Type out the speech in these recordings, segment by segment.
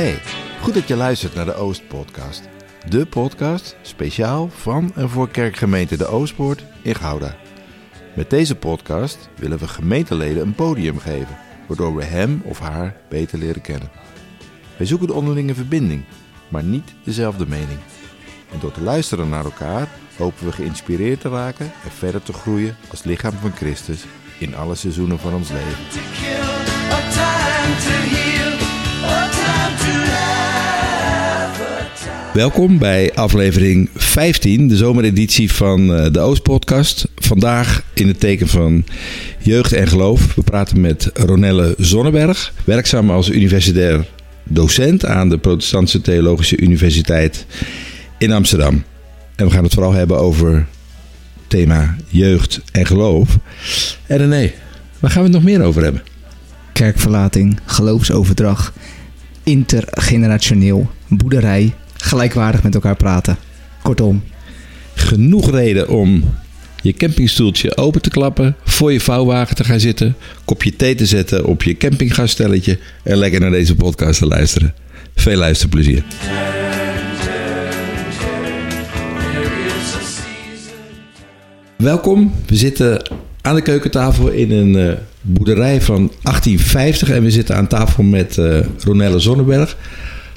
Hey, goed dat je luistert naar de Oost-podcast. De podcast speciaal van en voor kerkgemeente De Oostpoort in Gouda. Met deze podcast willen we gemeenteleden een podium geven, waardoor we hem of haar beter leren kennen. Wij zoeken de onderlinge verbinding, maar niet dezelfde mening. En door te luisteren naar elkaar hopen we geïnspireerd te raken en verder te groeien als lichaam van Christus in alle seizoenen van ons leven. Welkom bij aflevering 15, de zomereditie van eh, de Oostpodcast. Vandaag in het teken van jeugd en geloof. We praten met Ronelle Zonneberg, werkzaam als universitair docent aan de Protestantse Theologische Universiteit in Amsterdam. En we gaan het vooral hebben over thema jeugd en geloof. En René, waar gaan we het nog meer over hebben? kerkverlating, geloofsoverdracht, intergenerationeel, boerderij, gelijkwaardig met elkaar praten. Kortom, genoeg reden om je campingstoeltje open te klappen, voor je vouwwagen te gaan zitten, kopje thee te zetten op je campinggasstelletje en lekker naar deze podcast te luisteren. Veel luisterplezier. Welkom, we zitten aan de keukentafel in een eh, boerderij van 1850 en we zitten aan tafel met eh Ronelle Zonneberg.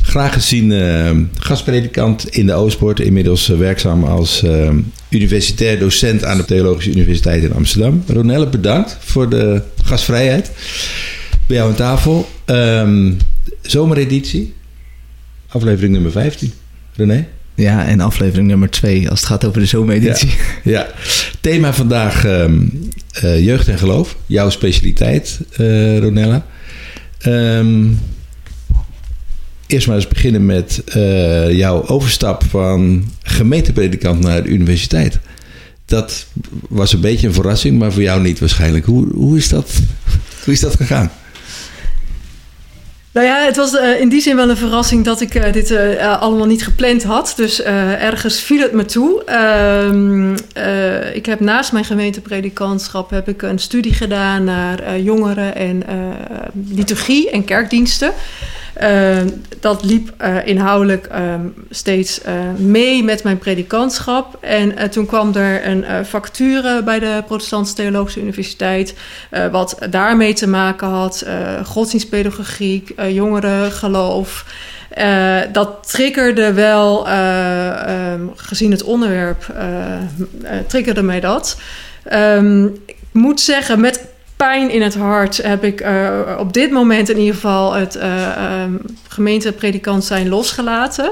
Graag gezien eh, gastpredikant in de Oostpoort, inmiddels eh, werkzaam als eh, universitair docent aan de Theologische Universiteit in Amsterdam. Ronelle, bedankt voor de gastvrijheid bij jou aan tafel. Ehm, zomereditie, aflevering nummer 15. René? ja, en aflevering nummer 2 als het gaat over de zomereditie. Ja. Thema vandaag eh, jeugd en geloof. Jouw specialiteit, eh Ronella. Ehm, eerst maar eens beginnen met eh, jouw overstap van gemeentepredikant naar de universiteit. Dat was een beetje een verrassing, maar voor jou niet waarschijnlijk. Hoe, hoe, is, dat, hoe is dat gegaan? Nou ja, het was eh, in die zin wel een verrassing dat ik eh, dit allemaal niet gepland had. Dus ergens viel het me toe. Ehm, eh, ik heb naast mijn gemeentepredikantschap heb ik een studie gedaan naar jongeren en liturgie en kerkdiensten. Ehm, dat liep eh, inhoudelijk ehm, steeds eh, mee met mijn predikantschap. En eh, toen kwam er een vacature bij de Protestantse Theologische Universiteit. wat daarmee te maken had. godsdienstpedagogiek, jongerengeloof. Eh, dat triggerde wel, eh, ehm, gezien het onderwerp, triggerde mij dat. Ik moet zeggen, met pijn in het hart heb ik eh, op dit moment in ieder geval het eh, ehm, gemeentepredikant zijn losgelaten.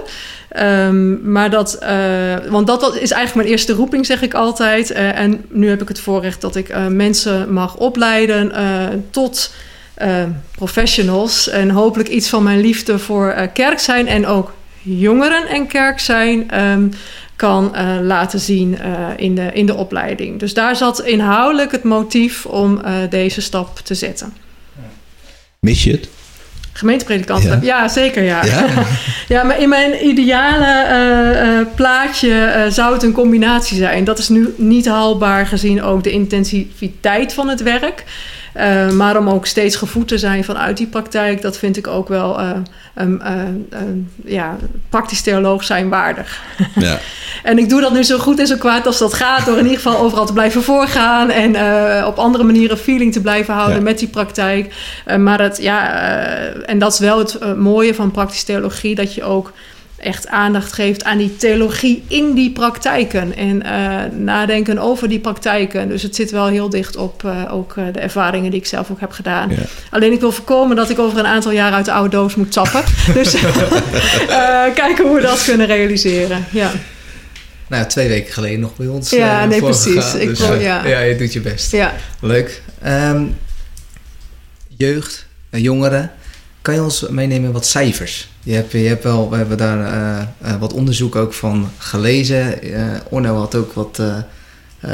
Ehm, maar dat, eh, want dat, is eigenlijk mijn eerste roeping, zeg ik altijd. En nu heb ik het voorrecht dat ik mensen mag opleiden tot professionals. En hopelijk iets van mijn liefde voor kerk zijn en ook jongeren en kerk zijn ehm, kan eh, laten zien eh, in, de, in de opleiding. Dus daar zat inhoudelijk het motief om eh, deze stap te zetten. Mis je het? Gemeentepredikant, Ja. ja, zeker ja. Ja? Ja, maar in mijn ideale plaatje zou het een combinatie zijn. Dat is nu niet haalbaar gezien ook de intensiviteit van het werk. Eh, maar om ook steeds gevoed te zijn vanuit die praktijk, dat vind ik ook wel eh, een, eh, een, ja, praktisch theoloog zijn waardig. Ja. En ik doe dat nu zo goed en zo kwaad als dat gaat, door in ieder geval overal te blijven voorgaan en op andere manieren feeling te blijven houden Ja. met die praktijk. Maar het, ja, en dat is wel het mooie van praktische theologie, dat je ook echt aandacht geeft aan die theologie in die praktijken en eh, nadenken over die praktijken. Dus het zit wel heel dicht op eh, ook eh, de ervaringen die ik zelf ook heb gedaan. Ja. Alleen ik wil voorkomen dat ik over een aantal jaar uit de oude doos moet tappen. dus eh, kijken hoe we dat kunnen realiseren. Ja. Nou, twee weken geleden nog bij ons. Ja, nee, precies. Ik Dus, wil- ja. ja, je doet je best. Ja. Leuk. Ehm, jeugd, jongeren. Kan je ons meenemen wat cijfers? Je hebt, je hebt wel, we hebben daar eh, eh, wat onderzoek ook van gelezen. Eh Orno had ook wat,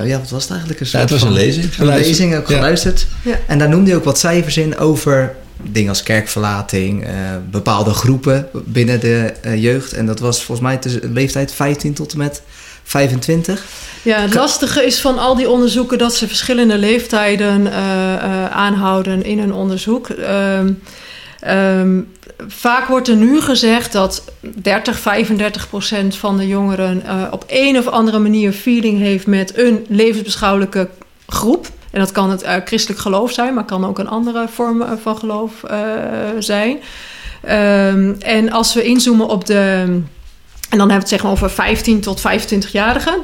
ja, wat was het eigenlijk? Een Ja, het soort was een van- lezing. Een Geluisterd. lezing ook geluisterd. Ja. En daar noemde hij ook wat cijfers in over dingen als kerkverlating, eh, bepaalde groepen binnen de eh, jeugd. En dat was volgens mij tussen leeftijd 15 tot en met 25. Ja, het lastige is van al die onderzoeken dat ze verschillende leeftijden eh, eh, aanhouden in hun onderzoek. Ehm, ehm, vaak wordt er nu gezegd dat 30, 35 procent van de jongeren eh, op een of andere manier feeling heeft met een levensbeschouwelijke groep. En dat kan het eh, christelijk geloof zijn, maar kan ook een andere vorm eh, van geloof zijn. Ehm, en als we inzoomen op de. En dan hebben we het zeg maar over 15 tot 25-jarigen.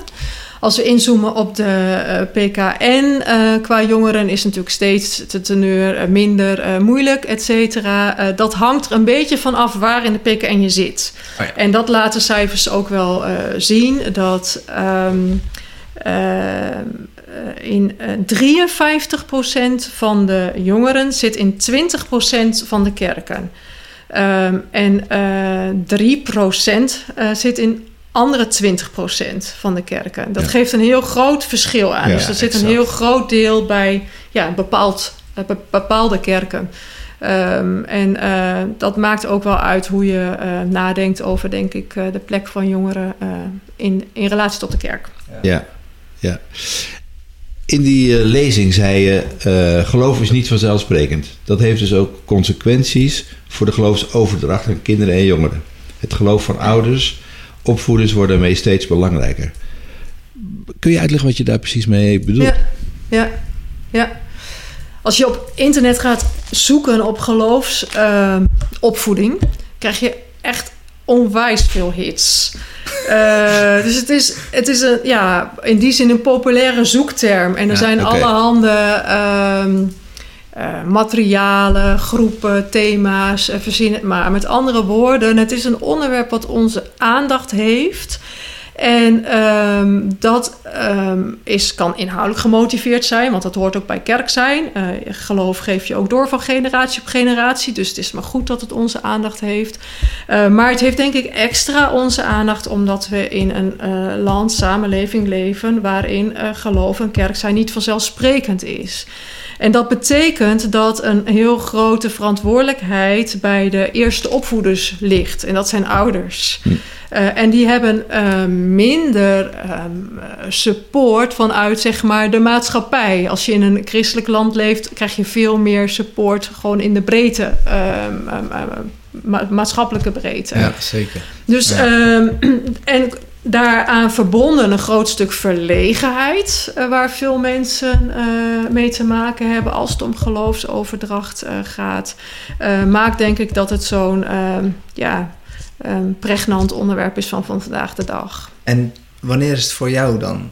Als we inzoomen op de eh, PKN eh, qua jongeren is natuurlijk steeds de teneur eh, minder moeilijk, et cetera. Dat hangt er een beetje van af waar in de PKN je zit. Oh ja. En dat laten cijfers ook wel zien dat ehm, ehm, eh, in eh 53% van de jongeren zit in 20% van de kerken. Ehm, en eh 3% eh, zit in andere 20% van de kerken. Dat Ja. geeft een heel groot verschil aan. Ja, dus er zit exact. een heel groot deel bij ja, bepaald, eh, be- bepaalde kerken. Ehm, en eh, dat maakt ook wel uit hoe je eh, nadenkt over, denk ik, de plek van jongeren in, in relatie tot de kerk. Ja, ja. In die lezing zei je: geloof is niet vanzelfsprekend. Dat heeft dus ook consequenties voor de geloofsoverdracht aan kinderen en jongeren. Het geloof van ouders, opvoeders wordt daarmee steeds belangrijker. Kun je uitleggen wat je daar precies mee bedoelt? Ja, ja, ja. Als je op internet gaat zoeken op geloofsopvoeding, krijg je echt onwijs veel hits. Eh, dus het is, het is een, ja, in die zin een populaire zoekterm. En er Ja, zijn oké. allerhande ehm, eh, materialen, groepen, thema's, eh, verzin het maar. Met andere woorden, het is een onderwerp wat onze aandacht heeft. En ehm, dat ehm, is, kan inhoudelijk gemotiveerd zijn, want dat hoort ook bij kerk zijn. Eh, geloof geef je ook door van generatie op generatie. Dus het is maar goed dat het onze aandacht heeft. Maar het heeft denk ik extra onze aandacht omdat we in een land, samenleving leven waarin geloof en kerk zijn niet vanzelfsprekend is. En dat betekent dat een heel grote verantwoordelijkheid bij de eerste opvoeders ligt. En dat zijn ouders. Eh, en die hebben eh, minder ehm, eh, support vanuit zeg maar, de maatschappij. Als je in een christelijk land leeft, krijg je veel meer support gewoon in de breedte, ehm, ehm, ma- maatschappelijke breedte. Ja, zeker. Dus Ja. en daaraan verbonden een groot stuk verlegenheid, eh, waar veel mensen eh, mee te maken hebben als het om geloofsoverdracht eh, gaat, maakt denk ik dat het zo'n ehm, ja, ehm, pregnant onderwerp is van, van vandaag de dag. En wanneer is het voor jou dan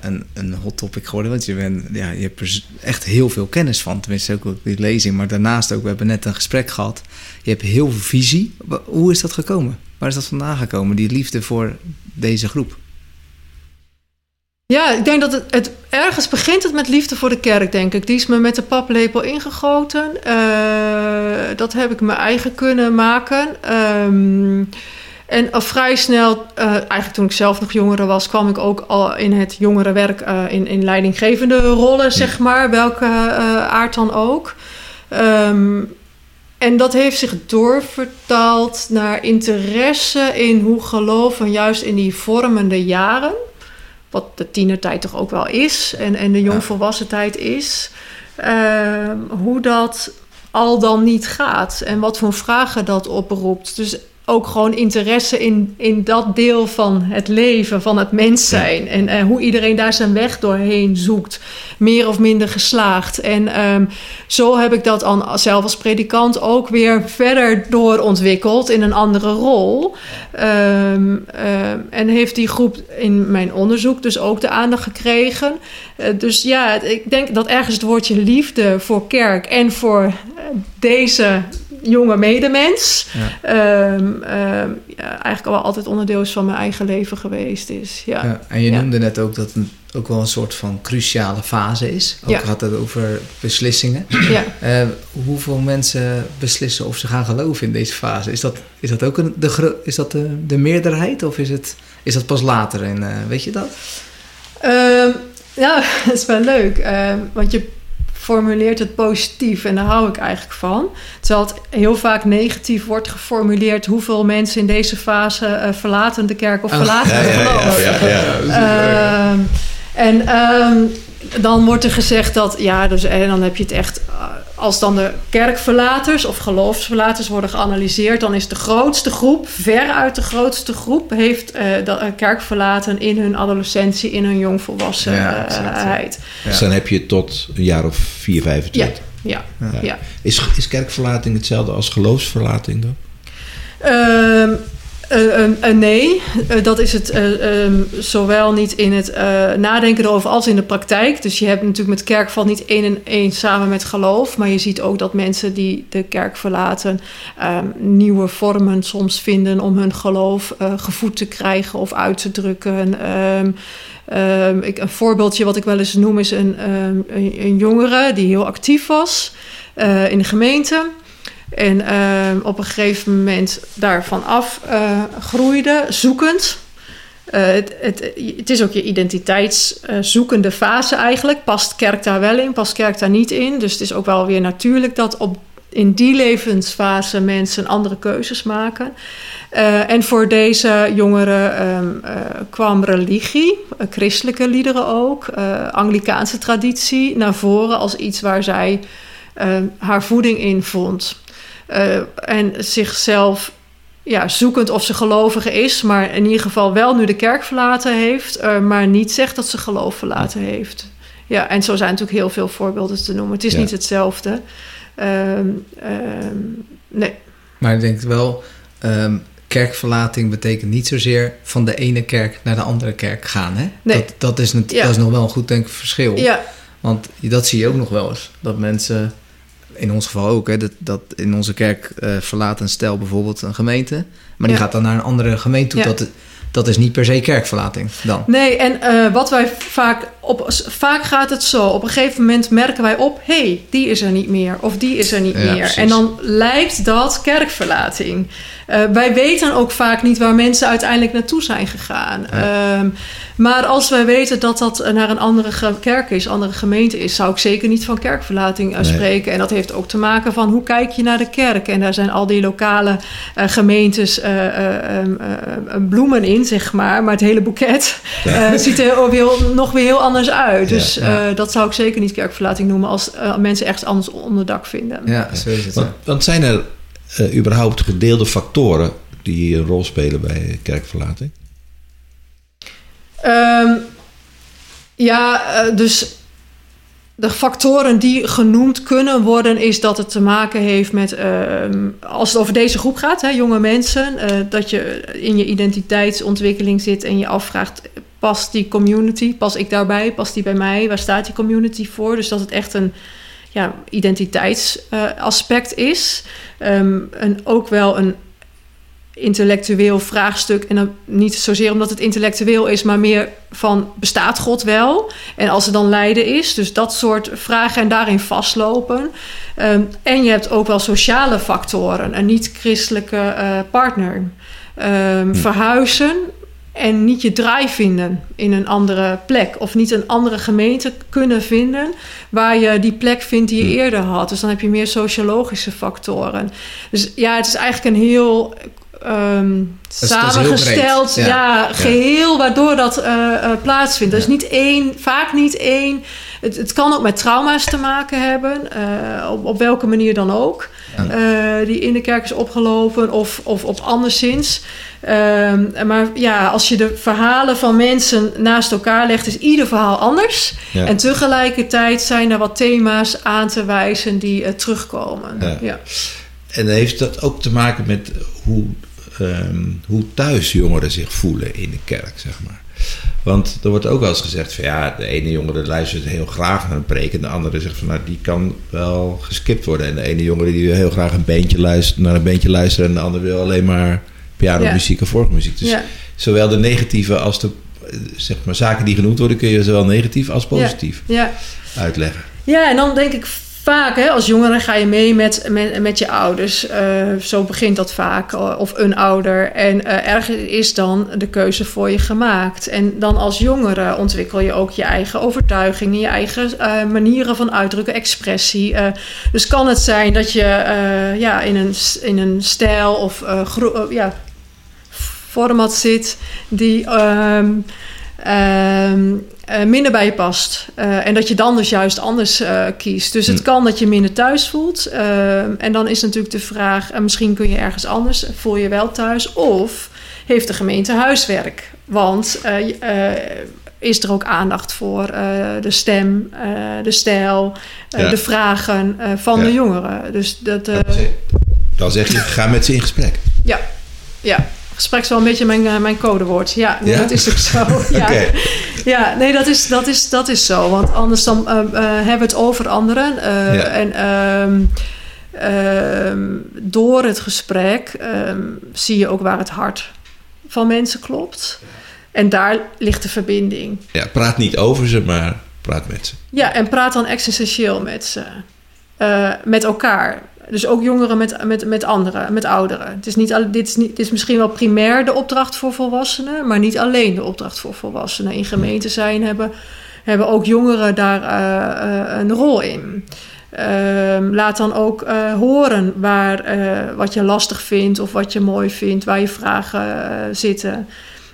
een, een hot topic geworden? Want je, bent, ja, je hebt echt heel veel kennis van. Tenminste, ook die lezing. Maar daarnaast ook, we hebben net een gesprek gehad. Je hebt heel veel visie. Hoe is dat gekomen? Waar is dat vandaan gekomen, die liefde voor deze groep? Ja, ik denk dat het, het ergens begint het met liefde voor de kerk, denk ik. Die is me met de paplepel ingegoten. Eh, dat heb ik mijn eigen kunnen maken. Ehm, en al vrij snel, eh, eigenlijk toen ik zelf nog jonger was, kwam ik ook al in het jongerenwerk eh, in, in leidinggevende rollen, zeg maar, welke aard dan ook. Ehm, en dat heeft zich doorvertaald naar interesse in hoe geloof en juist in die vormende jaren wat de tienertijd toch ook wel is en, en de jongvolwassen tijd is, ehm, hoe dat al dan niet gaat en wat voor vragen dat oproept. Dus ook gewoon interesse in, in dat deel van het leven, van het mens zijn. En eh, hoe iedereen daar zijn weg doorheen zoekt. Meer of minder geslaagd. En ehm, zo heb ik dat dan zelf als predikant ook weer verder doorontwikkeld in een andere rol. Ehm, ehm, en heeft die groep in mijn onderzoek dus ook de aandacht gekregen. Eh, dus ja, ik denk dat ergens het woordje liefde voor kerk en voor eh, deze jonge medemens... Ja. ehm, ehm, ja, eigenlijk al altijd onderdeel is van mijn eigen leven geweest is. Ja. Ja, en je noemde net ook dat het ook wel een soort van cruciale fase is. Ook had het over beslissingen. ja. Eh, hoeveel mensen beslissen of ze gaan geloven in deze fase? Is dat, is dat ook een, de, is dat de, de meerderheid of is, het, is dat pas later? En, eh, weet je dat? Ehm, ja, dat is wel leuk. want je formuleert het positief en daar hou ik eigenlijk van. Terwijl het heel vaak negatief wordt geformuleerd... hoeveel mensen in deze fase eh, verlaten de kerk of Oh. verlaten Ja, het ja, geloof. ja, ja. Ehm, en ehm, dan wordt er gezegd dat, ja, dus, en dan heb je het echt, eh, als dan de kerkverlaters of geloofsverlaters worden geanalyseerd, dan is de grootste groep, veruit de grootste groep, heeft eh, de eh, kerk verlaten in hun adolescentie, in hun Ja, jongvolwassenheid. Ja. Dus dan heb je tot een jaar of 4, 25. ja, ja, Ja. ja. Is, is kerkverlating hetzelfde als geloofsverlating dan? Ehm, eh, eh, eh, nee, Eh, dat is het eh, ehm, zowel niet in het nadenken erover als in de praktijk. Dus je hebt natuurlijk met kerkval niet één en één samen met geloof. Maar je ziet ook dat mensen die de kerk verlaten ehm, nieuwe vormen soms vinden om hun geloof gevoed te krijgen of uit te drukken. Ehm, ehm, ik, een voorbeeldje wat ik wel eens noem is een, ehm, een, jongere die heel actief was in de gemeente. En ehm, op een gegeven moment daarvan af eh, groeide, zoekend. Eh, het, het, het is ook je identiteitszoekende fase eigenlijk. Past kerk daar wel in, past kerk daar niet in? Dus het is ook wel weer natuurlijk dat op, in die levensfase mensen andere keuzes maken. Eh, en voor deze jongeren ehm, eh, kwam religie, eh, christelijke liederen ook, eh Anglikaanse traditie naar voren als iets waar zij ehm, haar voeding in vond. Eh, en zichzelf ja, zoekend of ze gelovige is, maar in ieder geval wel nu de kerk verlaten heeft, eh, maar niet zegt dat ze geloof verlaten heeft. Ja, en zo zijn natuurlijk heel veel voorbeelden te noemen. Het is Ja. niet hetzelfde. Ehm, ehm, nee. Maar ik denk wel, ehm, kerkverlating betekent niet zozeer van de ene kerk naar de andere kerk gaan. Hè? Nee. Dat, dat, is Ja. dat is nog wel een goed denk ik, verschil. Ja, Want dat zie je ook nog wel eens. Dat mensen, in ons geval ook, hè, dat, dat in onze kerk eh, verlaat een stel bijvoorbeeld een gemeente. Maar die Ja. gaat dan naar een andere gemeente toe. Ja. Dat, dat is niet per se kerkverlating dan. Nee, en eh, wat wij vaak op, vaak gaat het zo. Op een gegeven moment merken wij op, hé, hey, die is er niet meer of die is er niet Ja, meer. precies. En dan lijkt dat kerkverlating. Eh, wij weten ook vaak niet waar mensen uiteindelijk naartoe zijn gegaan. Ehm, maar als wij weten dat dat naar een andere kerk is, andere gemeente is, zou ik zeker niet van kerkverlating eh, Nee. spreken. En dat heeft ook te maken van hoe kijk je naar de kerk. En daar zijn al die lokale eh, gemeentes eh, eh, ehm, eh, eh, bloemen in, zeg maar. Maar het hele boeket eh, ziet er weer, nog weer heel anders uit. Ja, Dus ja. eh, dat zou ik zeker niet kerkverlating noemen als eh, mensen echt anders onderdak vinden. Ja, zo is het. Want, want zijn er eh, überhaupt gedeelde factoren die een rol spelen bij kerkverlating? Ehm, ja, dus de factoren die genoemd kunnen worden, is dat het te maken heeft met, ehm, als het over deze groep gaat, hè, jonge mensen, eh, dat je in je identiteitsontwikkeling zit en je afvraagt, past die community, pas ik daarbij, past die bij mij, waar staat die community voor? Dus dat het echt een ja, identiteitsaspect is. Ehm, en ook wel een intellectueel vraagstuk. En dan niet zozeer omdat het intellectueel is, maar meer van bestaat God wel? En als er dan lijden is, dus dat soort vragen en daarin vastlopen. Ehm, en je hebt ook wel sociale factoren, een niet-christelijke eh, partner. Ehm, Verhuizen en niet je draai vinden in een andere plek. Of niet een andere gemeente kunnen vinden waar je die plek vindt die je Hmm. eerder had. Dus dan heb je meer sociologische factoren. Dus ja, het is eigenlijk een heel ehm, is- is samengesteld ja. ja. geheel waardoor dat eh, eh, plaatsvindt. Dus niet één, vaak niet één. Het, het kan ook met trauma's te maken hebben, eh, op, op welke manier dan ook. eh, die in de kerk is opgelopen of, of op anderszins. Ehm, maar ja, als je de verhalen van mensen naast elkaar legt, is ieder verhaal anders. Ja. En tegelijkertijd zijn er wat thema's aan te wijzen die eh, terugkomen. Ja. Ja. En heeft dat ook te maken met hoe, ehm, hoe thuis jongeren zich voelen in de kerk, zeg maar? Want er wordt ook wel eens gezegd van ja, de ene jongere luistert heel graag naar een preek en de andere zegt van nou, die kan wel geskipt worden. En de ene jongere die wil heel graag een beentje luisteren, naar een beentje luisteren en de andere wil alleen maar pianomuziek of volksmuziek. Dus Ja. zowel de negatieve als de eh, zeg maar, zaken die genoemd worden kun je zowel negatief als positief Ja. uitleggen. Ja, en dan denk ik vaak, hè, als jongere ga je mee met, met, je ouders. Eh, zo begint dat vaak, eh, of een ouder. En eh ergens is dan de keuze voor je gemaakt. En dan als jongere ontwikkel je ook je eigen overtuigingen, je eigen manieren van uitdrukken, expressie. Dus kan het zijn dat je ja, in, een, in een stijl of ja, format zit die. ehm, ehm, eh, minder bij je past. Eh, en dat je dan dus juist anders eh, kiest. Dus het Hm. kan dat je minder thuis voelt. Ehm, en dan is natuurlijk de vraag, en misschien kun je ergens anders, voel je wel thuis. Of heeft de gemeente huiswerk? Want eh, eh, is er ook aandacht voor eh, de stem, eh, de stijl, eh, Ja. de vragen eh, van Ja. de jongeren? Dus dat, eh, Dan zeg je, ga met ze in gesprek. ja, ja. Gesprek is wel een beetje mijn, eh, mijn codewoord. Ja, nee, Ja? dat is ook zo. ja. Ja, nee, dat is, dat, is, dat is zo. Want anders dan, eh, eh, hebben we het over anderen. Ja. En ehm, ehm, door het gesprek ehm, zie je ook waar het hart van mensen klopt. En daar ligt de verbinding. Ja, praat niet over ze, maar praat met ze. Ja, en praat dan existentieel met ze. Met elkaar. Dus ook jongeren met, met, met anderen, met ouderen. Het is niet, dit, is niet, dit is misschien wel primair de opdracht voor volwassenen, maar niet alleen de opdracht voor volwassenen. In gemeenten zijn hebben, hebben ook jongeren daar eh, eh, een rol in. Ehm, laat dan ook eh, horen waar, wat je lastig vindt of wat je mooi vindt, waar je vragen zitten.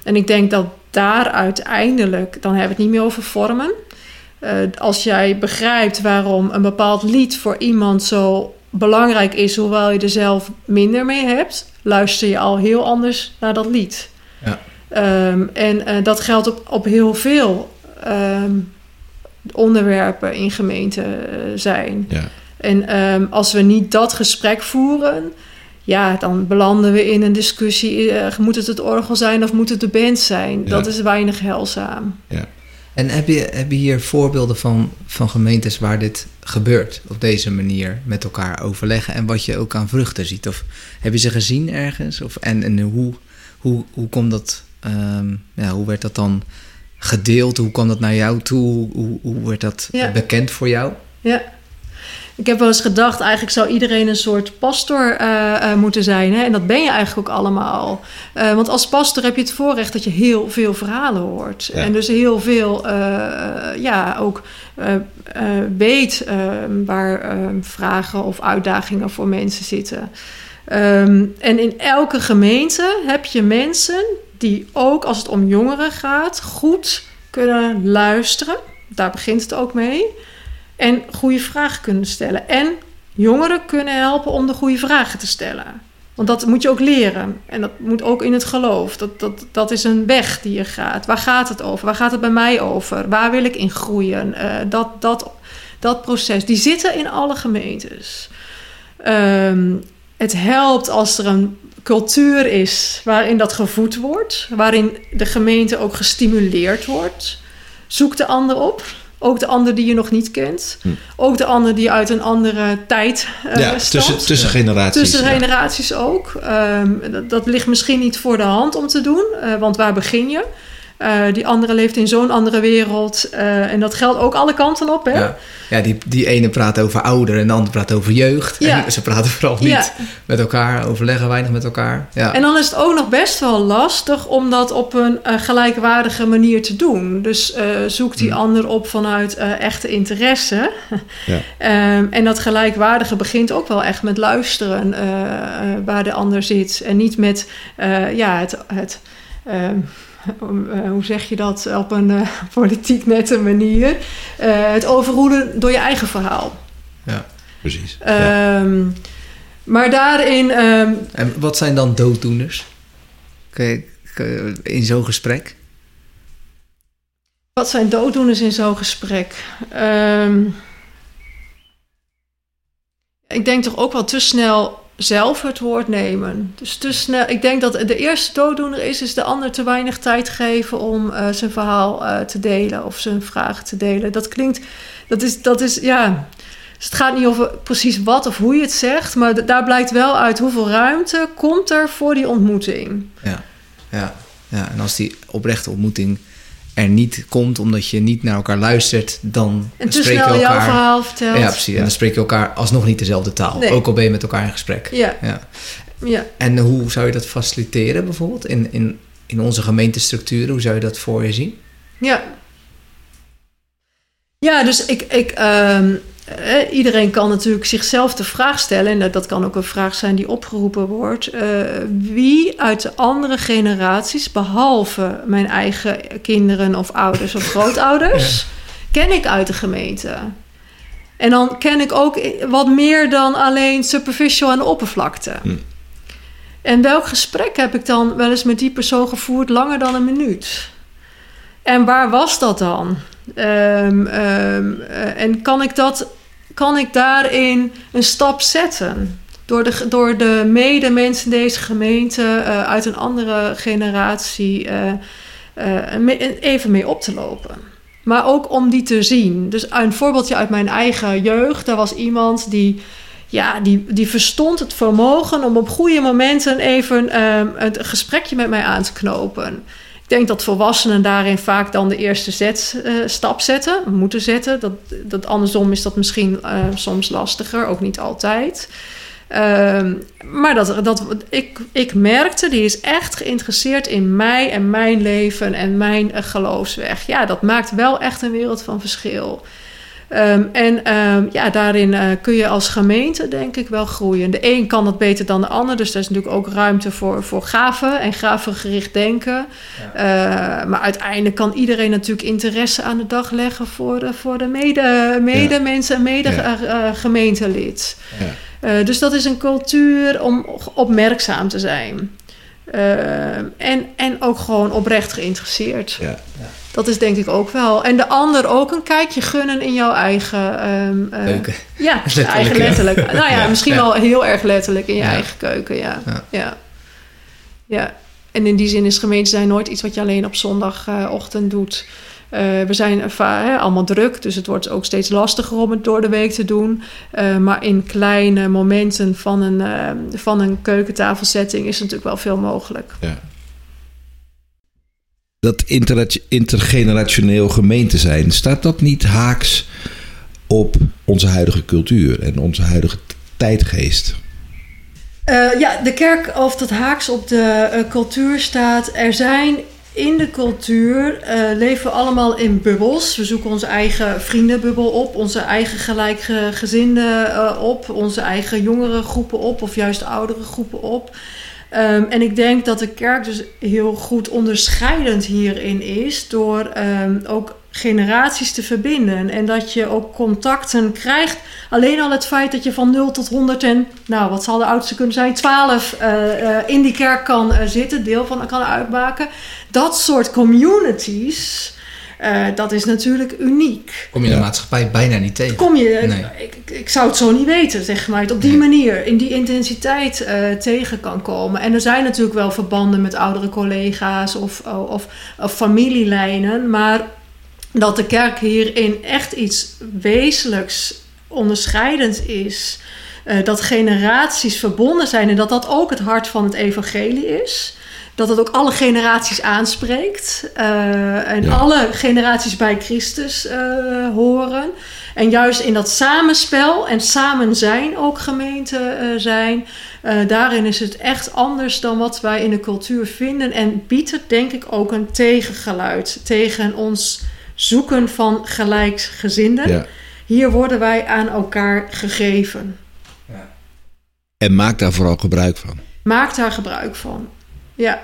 En ik denk dat daar uiteindelijk, dan hebben we het niet meer over vormen. Als jij begrijpt waarom een bepaald lied voor iemand zo belangrijk is, hoewel je er zelf minder mee hebt, luister je al heel anders naar dat lied. Ja. Ehm, en eh, dat geldt op, op heel veel ehm, onderwerpen in gemeenten eh, zijn. Ja. En ehm, als we niet dat gesprek voeren, ja, dan belanden we in een discussie. eh, moet het het orgel zijn of moet het de band zijn? Ja. Dat is weinig heilzaam. En heb je, heb je hier voorbeelden van, van gemeentes waar dit gebeurt? Op deze manier met elkaar overleggen en wat je ook aan vruchten ziet? Of heb je ze gezien ergens? Of, en en hoe, hoe, hoe komt dat, ehm, ja, hoe werd dat dan gedeeld? Hoe kwam dat naar jou toe? Hoe, hoe werd dat Ja. bekend voor jou? Ja. Ik heb wel eens gedacht, eigenlijk zou iedereen een soort pastor eh, eh, moeten zijn. Hè? En dat ben je eigenlijk ook allemaal. Eh, want als pastor heb je het voorrecht dat je heel veel verhalen hoort. Ja. En dus heel veel, ja, ook weet eh, waar eh, vragen of uitdagingen voor mensen zitten. Ehm, en in elke gemeente heb je mensen die ook als het om jongeren gaat, goed kunnen luisteren. Daar begint het ook mee. En goede vragen kunnen stellen. En jongeren kunnen helpen om de goede vragen te stellen. Want dat moet je ook leren. En dat moet ook in het geloof. Dat, dat, dat is een weg die je gaat. Waar gaat het over? Waar gaat het bij mij over? Waar wil ik in groeien? Eh, dat, dat, dat proces. Die zitten in alle gemeentes. Ehm, het helpt als er een cultuur is waarin dat gevoed wordt. Waarin de gemeente ook gestimuleerd wordt. Zoek de ander op. Ook de ander die je nog niet kent. Hm. Ook de ander die uit een andere tijd eh ja, stamt. tussen, tussen generaties. Tussen ja. generaties ook. Ehm, dat, dat ligt misschien niet voor de hand om te doen, eh, want waar begin je? Eh, die andere leeft in zo'n andere wereld. eh, en dat geldt ook alle kanten op, hè? Ja, ja die, die ene praat over ouder en de ander praat over jeugd. Ja. En ze praten vooral niet Ja. met elkaar, overleggen weinig met elkaar. Ja. En dan is het ook nog best wel lastig om dat op een eh, gelijkwaardige manier te doen. Dus zoek die Hmm. ander op vanuit echte interesse. Ja. Ehm, en dat gelijkwaardige begint ook wel echt met luisteren waar de ander zit. En niet met ja, het. het ehm, eh, hoe zeg je dat op een eh, politiek nette manier? Eh, het overroelen door je eigen verhaal. Precies. Ja. Ehm, Maar daarin ehm, En wat zijn dan dooddoeners? Kun je- kun je- in zo'n gesprek? Wat zijn dooddoeners in zo'n gesprek? Ehm, ik denk toch ook wel te snel zelf het woord nemen. Dus te snel. Ik denk dat de eerste dooddoener is, is de ander te weinig tijd geven om eh, zijn verhaal eh, te delen of zijn vraag te delen. Dat klinkt, dat is, dat is ja. Dus het gaat niet over precies wat of hoe je het zegt, maar daar blijkt wel uit hoeveel ruimte komt er voor die ontmoeting. Ja, ja, ja. En als die oprechte ontmoeting er niet komt omdat je niet naar elkaar luistert, dan En te spreek je snel jouw elkaar. verhaal vertelt. Ja, precies. En dan spreek je elkaar alsnog niet dezelfde taal. Nee. Ook al ben je met elkaar in gesprek. Ja, Ja. ja. En hoe zou je dat faciliteren bijvoorbeeld in, in, in onze gemeentestructuren? Hoe zou je dat voor je zien? Ja. Ja, dus ik, ik, ehm, eh, iedereen kan natuurlijk zichzelf de vraag stellen, en dat, dat kan ook een vraag zijn die opgeroepen wordt: eh, wie uit de andere generaties, behalve mijn eigen kinderen of ouders of grootouders, ken ik uit de gemeente? En dan ken ik ook wat meer dan alleen superficial de oppervlakte. Hm. En welk gesprek heb ik dan wel eens met die persoon gevoerd langer dan een minuut? En waar was dat dan? Ehm, ehm, eh, en kan ik, dat, kan ik daarin een stap zetten? Door de, door de medemensen in deze gemeente eh, uit een andere generatie eh, even mee op te lopen. Maar ook om die te zien. Dus een voorbeeldje uit mijn eigen jeugd. Daar was iemand die, ja, die, die verstond het vermogen om op goede momenten even ehm, het gesprekje met mij aan te knopen. Denk dat volwassenen daarin vaak dan de eerste zet, eh, stap zetten, moeten zetten. Dat, dat andersom is dat misschien eh, soms lastiger, ook niet altijd. Ehm, maar dat, dat, ik, ik merkte, die is echt geïnteresseerd in mij en mijn leven en mijn eh, geloofsweg. Ja, dat maakt wel echt een wereld van verschil. Ehm, en ehm, ja, daarin eh, kun je als gemeente denk ik wel groeien. De een kan dat beter dan de ander. Dus er is natuurlijk ook ruimte voor, voor gaven en gavengericht denken. Eh, maar uiteindelijk kan iedereen natuurlijk interesse aan de dag leggen voor de, voor de mede, medemensen en mede Ja. eh, gemeentelid. Ja. Dus dat is een cultuur om opmerkzaam te zijn. Eh, en, en ook gewoon oprecht geïnteresseerd. Ja. Dat is denk ik ook wel. En de ander ook een kijkje gunnen in jouw eigen... ehm, eh, Keuken. Ja, Letterlijk, eigen ja. letterlijk. Nou ja, misschien wel heel erg letterlijk in je eigen keuken, ja. Ja. ja. En in die zin is gemeente zijn nooit iets wat je alleen op zondagochtend doet. Eh, we zijn allemaal druk, dus het wordt ook steeds lastiger om het door de week te doen. Eh, maar in kleine momenten van een, eh, van een keukentafelsetting is natuurlijk wel veel mogelijk. Ja. Dat intergenerationeel gemeente zijn, staat dat niet haaks op onze huidige cultuur en onze huidige tijdgeest? Eh, ja, de kerk of dat haaks op de eh, cultuur staat. Er zijn in de cultuur eh, leven we allemaal in bubbels. We zoeken onze eigen vriendenbubbel op, onze eigen gelijkgezinden eh, op, onze eigen jongere groepen op of juist oudere groepen op. Ehm, en ik denk dat de kerk dus heel goed onderscheidend hierin is door ehm, ook generaties te verbinden. En dat je ook contacten krijgt. Alleen al het feit dat je van 0 tot 100 en, nou wat zal de oudste kunnen zijn, 12 eh, eh, in die kerk kan eh, zitten, deel van kan uitmaken. Dat soort communities, eh, dat is natuurlijk uniek. Kom je Ja. de maatschappij bijna niet tegen. Kom je, Nee. ik, ik, ik zou het zo niet weten, zeg maar. Het op die Nee. manier, in die intensiteit eh, tegen kan komen. En er zijn natuurlijk wel verbanden met oudere collega's of, of, of familielijnen. Maar dat de kerk hierin echt iets wezenlijks onderscheidend is. eh, dat generaties verbonden zijn en dat dat ook het hart van het evangelie is. Dat het ook alle generaties aanspreekt. eh, en Ja. alle generaties bij Christus eh, horen. En juist in dat samenspel en samen zijn ook gemeente eh, zijn. daarin is het echt anders dan wat wij in de cultuur vinden. En biedt het denk ik ook een tegengeluid tegen ons zoeken van gelijksgezinden. Ja. Hier worden wij aan elkaar gegeven. En maak daar vooral gebruik van. Maak daar gebruik van. Ja,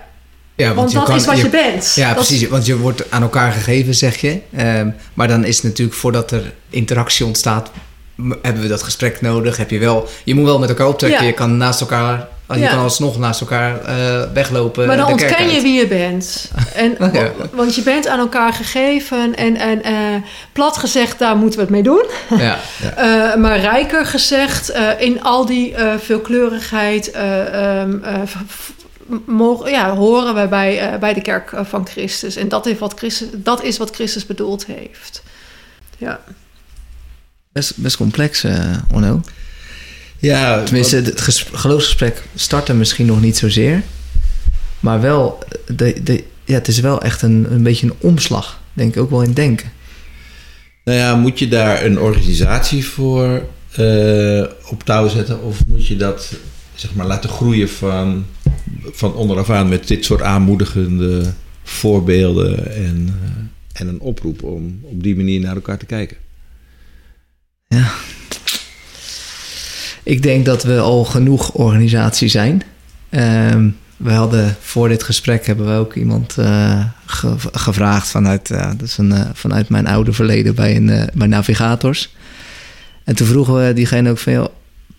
Ja, want, dat kan- is wat je, je bent. Ja, Dat- precies. Want je wordt aan elkaar gegeven, zeg je. Ehm, maar dan is het natuurlijk voordat er interactie ontstaat, hebben we dat gesprek nodig. Heb je wel, je moet wel met elkaar optrekken. Ja. Je kan naast elkaar, je Ja. kan alsnog naast elkaar eh, weglopen. Maar dan ontken je wie je bent. En, Ja. Want je bent aan elkaar gegeven. En, en eh, plat gezegd, daar moeten we het mee doen. Ja, Eh, maar rijker gezegd, in al die veelkleurigheid eh, ehm, eh, mogen, ja, horen wij bij, eh, bij de kerk eh, van Christus. En dat is, wat Christus, dat is wat Christus bedoeld heeft. Ja. best, best complex, eh Onno. Ja, Tenminste, het ges- geloofsgesprek startte misschien nog niet zozeer. Maar wel, de, de, ja, het is wel echt een, een beetje een omslag. Denk ik ook wel in denken. Nou ja, moet je daar een organisatie voor eh, op touw zetten? Of moet je dat zeg maar, laten groeien van, van onderaf aan met dit soort aanmoedigende voorbeelden en, eh, en een oproep om op die manier naar elkaar te kijken? Ja, Ik denk dat we al genoeg organisatie zijn. Ehm, we hadden voor dit gesprek hebben we ook iemand eh, ge- gevraagd vanuit, eh, dat is een, vanuit mijn oude verleden bij, een, bij Navigators. En toen vroegen we diegene ook van,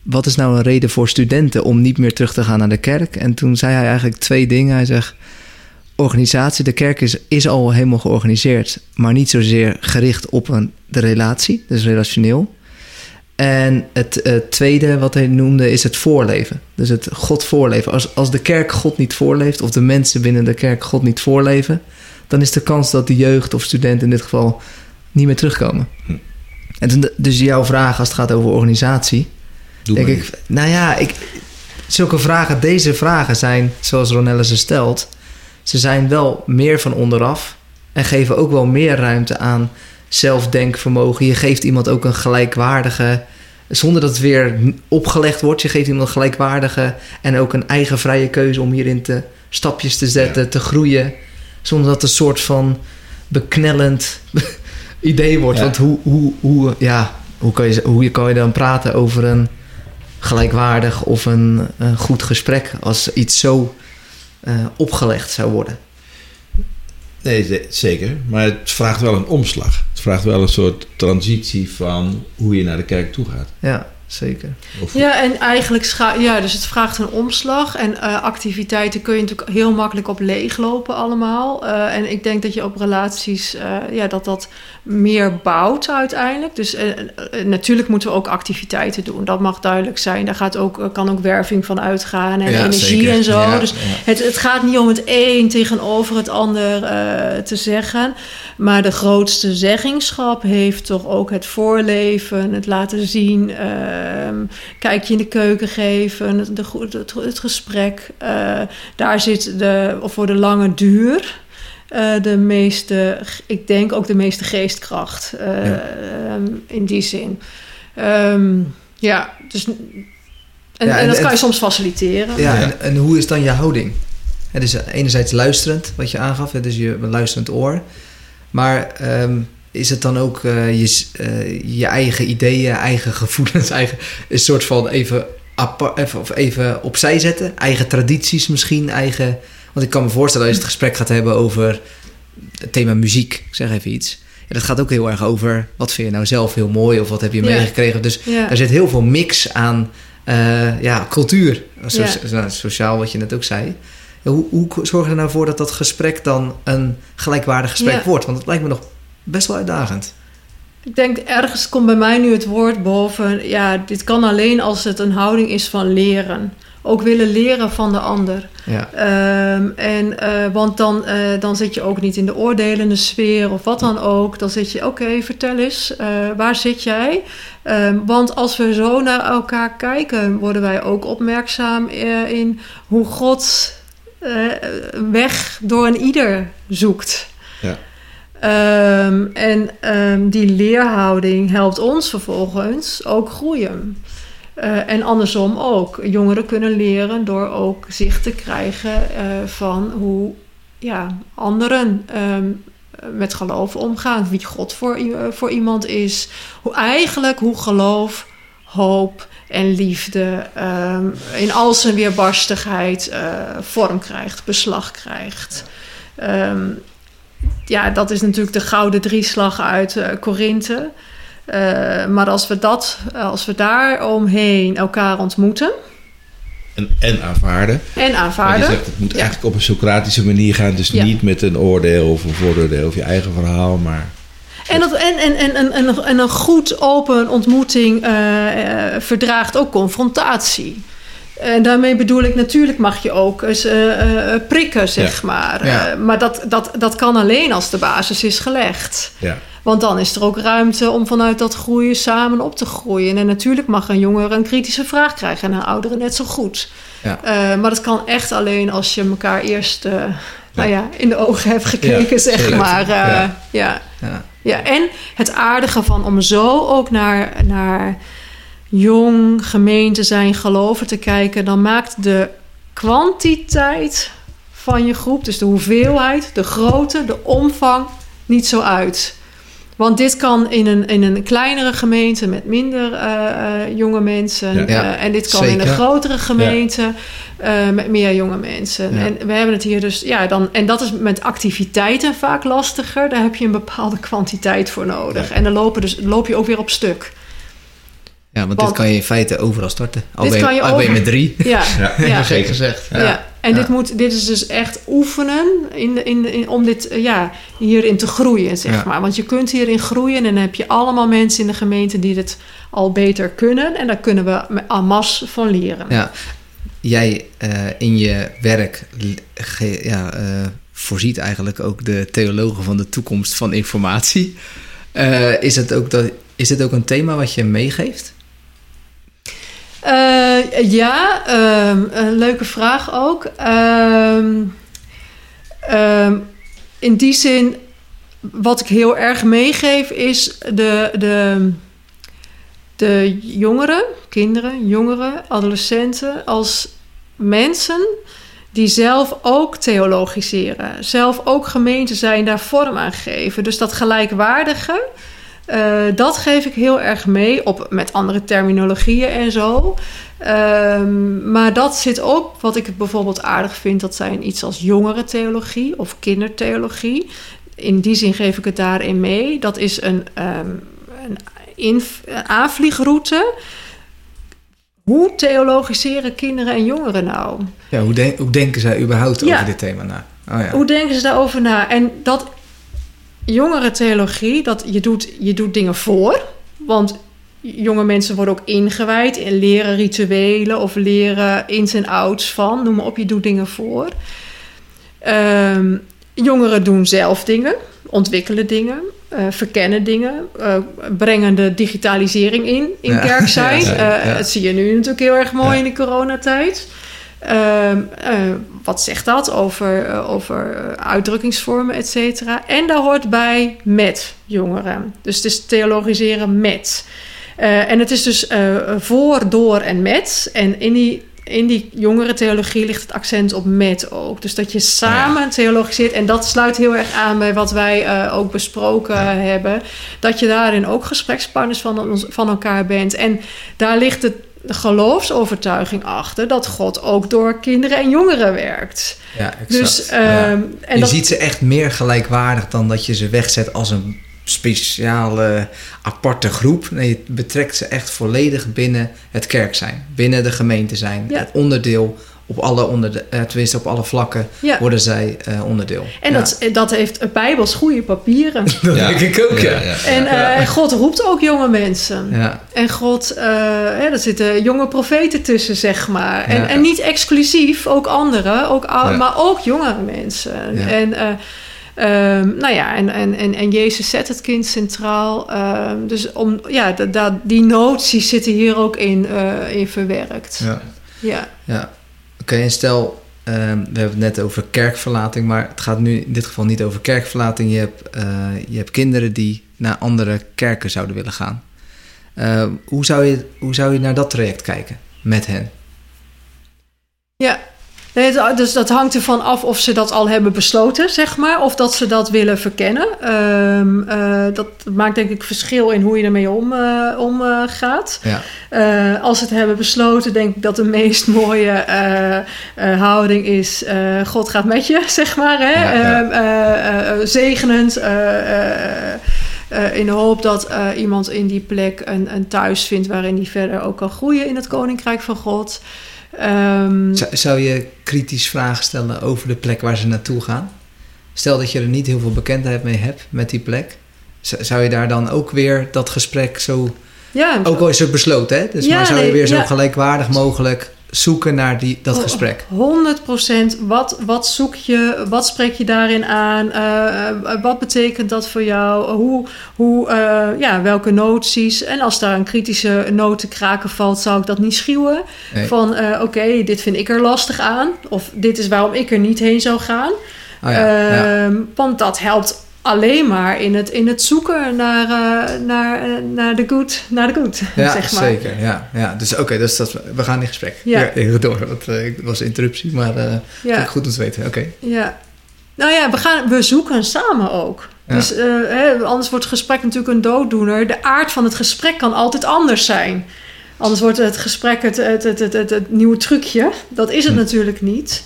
wat is nou een reden voor studenten om niet meer terug te gaan naar de kerk? En toen zei hij eigenlijk twee dingen. Hij zegt, organisatie, de kerk is, is al helemaal georganiseerd, maar niet zozeer gericht op een, de relatie, dus relationeel. En het tweede wat hij noemde is het voorleven. Dus het God voorleven. Als, als de kerk God niet voorleeft, of de mensen binnen de kerk God niet voorleven, dan is de kans dat de jeugd of studenten in dit geval niet meer terugkomen. En toen- dus jouw vraag als het gaat over organisatie, Doe denk ik, nou ja, ik, zulke vragen, deze vragen zijn, zoals Ronelle ze stelt, ze zijn wel meer van onderaf en geven ook wel meer ruimte aan zelfdenkvermogen. Je geeft iemand ook een gelijkwaardige, zonder dat het weer opgelegd wordt, je geeft iemand een gelijkwaardige en ook een eigen vrije keuze om hierin te stapjes te zetten, te groeien, zonder dat het een soort van beknellend idee wordt. Ja. Want hoe, hoe, hoe, ja, hoe, kan je, hoe kan je dan praten over een gelijkwaardig of een, een goed gesprek als iets zo eh, opgelegd zou worden? Nee, ze- zeker. Maar het vraagt wel een omslag. Het vraagt wel een soort transitie van hoe je naar de kerk toe gaat. Ja, zeker. Of, Ja, en eigenlijk scha- ja, dus het vraagt een omslag. En eh, activiteiten kun je natuurlijk heel makkelijk op leeglopen allemaal. Eh, en ik denk dat je op relaties, eh, ja, dat dat meer bouwt uiteindelijk. Dus natuurlijk moeten we ook activiteiten doen. Dat mag duidelijk zijn. Daar gaat ook, kan ook werving van uitgaan en Ja, energie zeker. en zo. Ja, dus ja. het, het gaat niet om het een tegenover het ander eh, te zeggen. Maar de grootste zeggingschap heeft toch ook het voorleven, het laten zien, ehm kijkje in de keuken geven, het, de, het, het gesprek. Eh, daar zit de, of voor de lange duur eh, de meeste, ik denk ook de meeste geestkracht eh, Ja. ehm, in die zin. Ehm, ja, dus. En, Ja, en, en- dat en- kan je soms faciliteren. Ja, Ja. En, en hoe is dan je houding? Het is enerzijds luisterend, wat je aangaf, het is je luisterend oor. Maar ehm, is het dan ook eh, je, eh, je eigen ideeën, eigen gevoelens, eigen, een soort van even, even, of even opzij zetten? Eigen tradities misschien, eigen... Want ik kan me voorstellen als je het gesprek gaat hebben over het thema muziek, ik zeg even iets. Ja, dat gaat ook heel erg over wat vind je nou zelf heel mooi of wat heb je Ja. meegekregen. Dus Ja. er zit heel veel mix aan eh, ja, cultuur. So- Ja. nou, sociaal, wat je net ook zei. Hoe, hoe zorg je er nou voor dat dat gesprek dan een gelijkwaardig gesprek wordt? Want het lijkt me nog best wel uitdagend. Ik denk ergens komt bij mij nu het woord boven. Ja, dit kan alleen als het een houding is van leren. Ook willen leren van de ander. Ja, Ehm, en, eh, want dan, eh, dan zit je ook niet in de oordelende sfeer of wat dan ook. Dan zit je, oké, vertel eens, eh, waar zit jij? Ehm, want als we zo naar elkaar kijken, worden wij ook opmerkzaam in hoe God een weg door een ieder zoekt. Ehm, en ehm, die leerhouding helpt ons vervolgens ook groeien. Eh, en andersom ook. Jongeren kunnen leren door ook zicht te krijgen eh, van hoe ja, anderen ehm, met geloof omgaan. Wie God voor, eh, voor iemand is. Hoe eigenlijk hoe geloof, hoop en liefde in al zijn weerbarstigheid vorm krijgt, beslag krijgt. Ehm, ja, dat is natuurlijk de gouden drieslag uit eh Korinthe. Eh, maar als we, dat, als we daar omheen elkaar ontmoeten en, en aanvaarden. en Want je aanvaarden. zegt, het moet Ja. eigenlijk op een Socratische manier gaan. Dus Ja. niet met een oordeel of een vooroordeel of je eigen verhaal. Maar En, dat, en, en, en, en, en, en een goed open ontmoeting eh, eh, verdraagt ook confrontatie. En daarmee bedoel ik, natuurlijk mag je ook eens eh, eh, prikken, zeg maar. Ja. Eh, maar dat, dat, dat kan alleen als de basis is gelegd. ja, Want dan is er ook ruimte om vanuit dat groeien samen op te groeien. En natuurlijk mag een jongere een kritische vraag krijgen en een oudere net zo goed. Ja. Eh, maar dat kan echt alleen als je elkaar eerst eh, Nou ja, in de ogen hebt gekeken, zeg maar. Eh, ja. Ja. Ja, en het aardige van om zo ook naar, naar jong, gemeente zijn, geloven te kijken, dan maakt de kwantiteit van je groep, dus de hoeveelheid, de grootte, de omvang, niet zo uit. Want dit kan in een, in een kleinere gemeente met minder eh, eh, jonge mensen. Ja. Ja, Eh, en dit kan in een grotere gemeente eh, met meer jonge mensen. Ja. En we hebben het hier dus, ja, dan, en dat is met activiteiten vaak lastiger. Daar heb je een bepaalde kwantiteit voor nodig. Ja. En dan lopen dus, loop je ook weer op stuk. Ja, want, Want- dit kan je in feite overal starten. Al Dit ben je, kan je al ben je over- met drie. Ja, Ja. ja. Gezegd. Ja. En Ja. Dit, moet, dit is dus echt oefenen in, de- in, in, om dit, ja, hierin te groeien, zeg Ja. maar. Want je kunt hierin groeien en dan heb je allemaal mensen in de gemeente die dit al beter kunnen. En daar kunnen we met en masse van leren. Ja. Jij eh, in je werk ge- ja, eh, voorziet eigenlijk ook de theologen van de toekomst van informatie. Eh, is, het ook dat, is dit ook een thema wat je meegeeft? Eh, ja, ehm, een leuke vraag ook. Ehm, ehm, in die zin, wat ik heel erg meegeef, is de, de, de jongeren, kinderen, jongeren, adolescenten, als mensen die zelf ook theologiseren, zelf ook gemeente zijn, daar vorm aan geven. Dus dat gelijkwaardige. Eh, dat geef ik heel erg mee, op, met andere terminologieën en zo. Ehm, maar dat zit ook, wat ik bijvoorbeeld aardig vind, dat zijn iets als jongerentheologie of kindertheologie. In die zin geef ik het daarin mee. Dat is een, ehm, een, een aanvliegroute. Hoe theologiseren kinderen en jongeren nou? Ja, hoe, denk- hoe denken zij überhaupt Ja. over dit thema na? Oh, ja. Hoe denken ze daarover na? En dat jongerentheologie, dat je doet, je doet dingen voor. Want jonge mensen worden ook ingewijd in leren rituelen of leren ins en outs van. Noem maar op, je doet dingen voor. Ehm, jongeren doen zelf dingen, ontwikkelen dingen, eh, verkennen dingen, eh, brengen de digitalisering in in Ja. kerk zijn. Ja, Eh. Dat zie je nu natuurlijk heel erg mooi in de coronatijd. Ehm, eh, wat zegt dat over, eh, over eh, uitdrukkingsvormen, et cetera? En daar hoort bij met jongeren. Dus het is theologiseren met. En het is dus voor, door en met. En in die, in die jongerentheologie ligt het accent op met ook. Dus dat je samen theologiseert. En dat sluit heel erg aan bij wat wij ook besproken hebben. Dat je daarin ook gesprekspartners van, van elkaar bent. En daar ligt het de geloofsovertuiging achter dat God ook door kinderen en jongeren werkt. Ja, exact. Dus, Ja. ehm, en je dat, ziet ze echt meer gelijkwaardig dan dat je ze wegzet als een speciale, aparte groep. Nee, je betrekt ze echt volledig binnen het kerk zijn. Binnen de gemeente zijn. Ja. Het onderdeel op alle, onder eh, tenminste op alle vlakken ja. worden zij eh, onderdeel. En Ja. dat, dat heeft bijbels goede papieren. dat Ja. denk ik ook, ja. En eh, God roept ook jonge mensen. Ja, En God, eh, hè, er zitten jonge profeten tussen, zeg maar. En, Ja. en niet exclusief, ook anderen, ook, maar ook jongere mensen. Ja. En, eh, ehm, nou ja, en, en, en, en Jezus zet het kind centraal. Ehm, dus om, ja, da, da- die noties zitten hier ook in, eh, in verwerkt. ja. Ja. ja. En stel, ehm, we hebben het net over kerkverlating, maar het gaat nu in dit geval niet over kerkverlating. Je hebt, eh, je hebt kinderen die naar andere kerken zouden willen gaan. Eh, hoe, zou je, hoe zou je naar dat traject kijken met hen? Ja, Nee, het- dus dat hangt ervan af of ze dat al hebben besloten, zeg maar. Of dat ze dat willen verkennen. Ehm, eh, dat maakt denk ik verschil in hoe je ermee om, eh, om eh, gaat. Ja, Eh, als ze het hebben besloten, denk ik dat de meest mooie eh, eh, houding is... eh, God gaat met je, zeg maar. Hè? Ja, ja. Ehm, eh, eh, zegenend. eh, eh, eh, in de hoop dat eh, iemand in die plek een, een thuis vindt... waarin hij verder ook kan groeien in het Koninkrijk van God... Ehm, Zou, zou je kritisch vragen stellen over de plek waar ze naartoe gaan? Stel dat je er niet heel veel bekendheid mee hebt met die plek. Zou je daar dan ook weer dat gesprek zo... ja, Ook al is het besloten, hè? Dus Ja, maar zou je nee, weer zo ja. gelijkwaardig mogelijk zoeken naar die, dat Oh, gesprek? 100% Wat, wat zoek je? Wat spreek je daarin aan? Eh, eh, wat betekent dat voor jou? Hoe, hoe, eh, ja, welke noties? En als daar een kritische noot te kraken valt, zou ik dat niet schuwen. Nee. Van, eh, oké, dit vind ik er lastig aan. Of dit is waarom ik er niet heen zou gaan. Oh ja, ja. Ehm, Want dat helpt alleen maar in het, in het zoeken naar, eh, naar, eh, naar de good, naar de good, Ja, zeg maar. zeker. Ja, ja. Dus oké, dus dat, we gaan in gesprek. Ja. Ja. even door, want eh, het was interruptie, maar eh Ja. ik goed om te weten. Oké. Ja. Nou ja, we, gaan, we zoeken samen ook. Ja. Dus hè, anders wordt het gesprek natuurlijk een dooddoener. De aard van het gesprek kan altijd anders zijn. Anders wordt het gesprek het, het, het, het, het, het nieuwe trucje. Dat is het Hm. natuurlijk niet.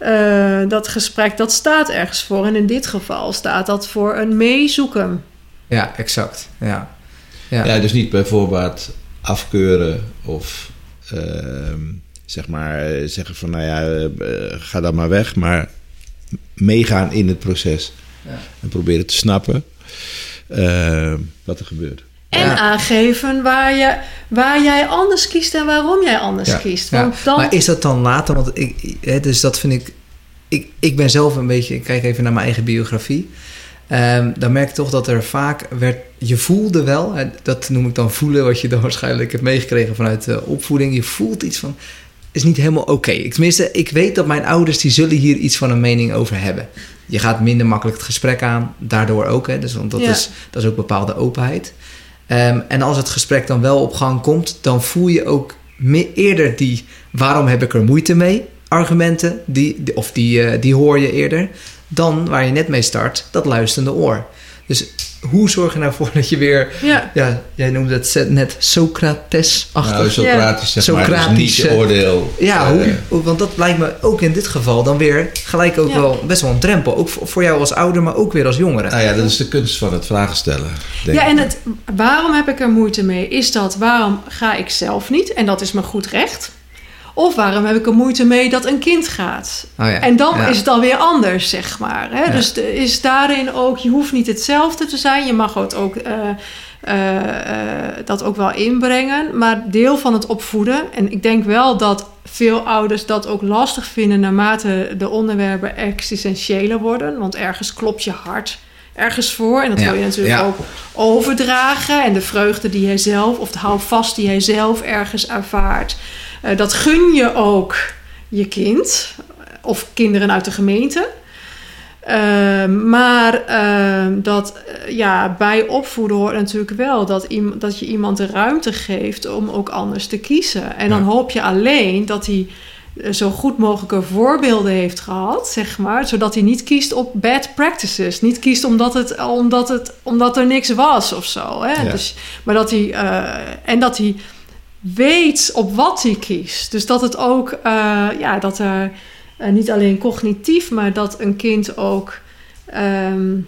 Eh, dat gesprek, dat staat ergens voor. En in dit geval staat dat voor een meezoeken. Ja, exact. Ja. Ja. Ja, dus niet bij voorbaat afkeuren of ehm, zeg maar eh, zeggen van nou ja, eh, eh, ga dan maar weg, maar meegaan in het proces Ja. en proberen te snappen eh, wat er gebeurt. En Ja. aangeven waar, je, waar jij anders kiest en waarom jij anders Ja. kiest. Ja, Want dan, Maar is dat dan later? Want ik, hè, dus dat vind ik, ik. Ik ben zelf een beetje. Ik kijk even naar mijn eigen biografie. Ehm, dan merk ik toch dat er vaak werd. Je voelde wel, hè, dat noem ik dan voelen, wat je dan waarschijnlijk hebt meegekregen vanuit de opvoeding. Je voelt iets van. Is niet helemaal oké. Ik Tenminste, ik weet dat mijn ouders die zullen hier iets van een mening over hebben. Je gaat minder makkelijk het gesprek aan, daardoor ook. Hè, dus, want dat, is, dat is ook bepaalde openheid. Ehm, en als het gesprek dan wel op gang komt, dan voel je ook eerder die waarom heb ik er moeite mee argumenten, die- of die, eh, die hoor je eerder, dan waar je net mee start, dat luisterende oor. Dus hoe zorg je nou voor dat je weer, ja, ja, jij noemde het net Socrates-achtig. Nou, Socratisch zeg maar, dus Socratische- niet hoe Ja, eh, hoe, want dat lijkt me ook in dit geval dan weer gelijk ook Ja. wel best wel een drempel. Ook voor, voor jou als ouder, maar ook weer als jongere. Nou ja, dat is de kunst van het vragen stellen. denk ja, en het, waarom heb ik er moeite mee? Is dat waarom ga ik zelf niet? En dat is mijn goed recht. Of waarom heb ik er moeite mee dat een kind gaat? Oh ja, En dan ja. is het alweer anders, zeg maar. Hè? Ja. Dus is daarin ook, je hoeft niet hetzelfde te zijn. Je mag het ook, eh, eh, eh, dat ook wel inbrengen. Maar deel van het opvoeden. En ik denk wel dat veel ouders dat ook lastig vinden naarmate de onderwerpen existentiëler worden. Want ergens klopt je hart ergens voor. En dat wil je natuurlijk ook overdragen. En de vreugde die jij zelf, of de houvast die jij zelf ergens ervaart. Eh, dat gun je ook je kind of kinderen uit de gemeente. Ehm, maar ehm, dat eh, ja, bij opvoeden hoort natuurlijk wel dat, dat je iemand de ruimte geeft om ook anders te kiezen. En dan hoop je alleen dat hij eh, zo goed mogelijke voorbeelden heeft gehad, zeg maar. Zodat hij niet kiest op bad practices. Niet kiest omdat, het, omdat, het, omdat er niks was of zo. Hè? Ja. Dus, maar dat hij, en dat hij weet op wat hij kiest. Dus dat het ook, eh, ja, dat er eh, niet alleen cognitief, maar dat een kind ook. ehm,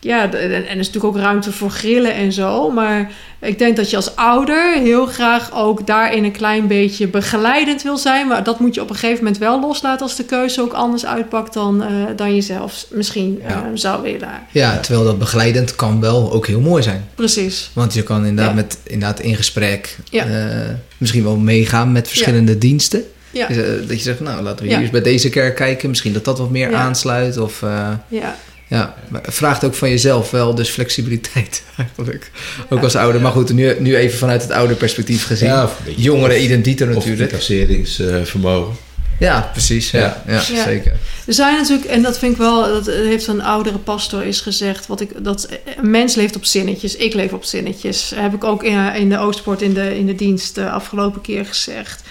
ja, en, en er is natuurlijk ook ruimte voor grillen en zo. Maar ik denk dat je als ouder heel graag ook daarin een klein beetje begeleidend wil zijn. Maar dat moet je op een gegeven moment wel loslaten als de keuze ook anders uitpakt dan, eh, dan je zelf misschien Ja. eh, zou willen. Ja, terwijl dat begeleidend kan wel ook heel mooi zijn. Precies. Want je kan inderdaad, Ja. met, inderdaad in gesprek Ja. eh, misschien wel meegaan met verschillende diensten. Dus, dat je zegt, nou laten we hier eens bij deze kerk kijken. Misschien dat dat wat meer aansluit. Of, ja. Ja, maar het vraagt ook van jezelf wel dus flexibiliteit eigenlijk. Ook als ouder. Maar goed, nu, nu even vanuit het ouderperspectief gezien. Ja, of Jongeren identiteit Of natuurlijk. incasseringsvermogen. Ja, precies. Ja, Ja. ja. Ja. zeker. Er zijn natuurlijk, en dat vind ik wel, dat heeft een oudere pastor eens gezegd, wat ik, dat een mens leeft op zinnetjes, ik leef op zinnetjes. Heb ik ook in, in de Oostpoort in de, in de dienst de afgelopen keer gezegd.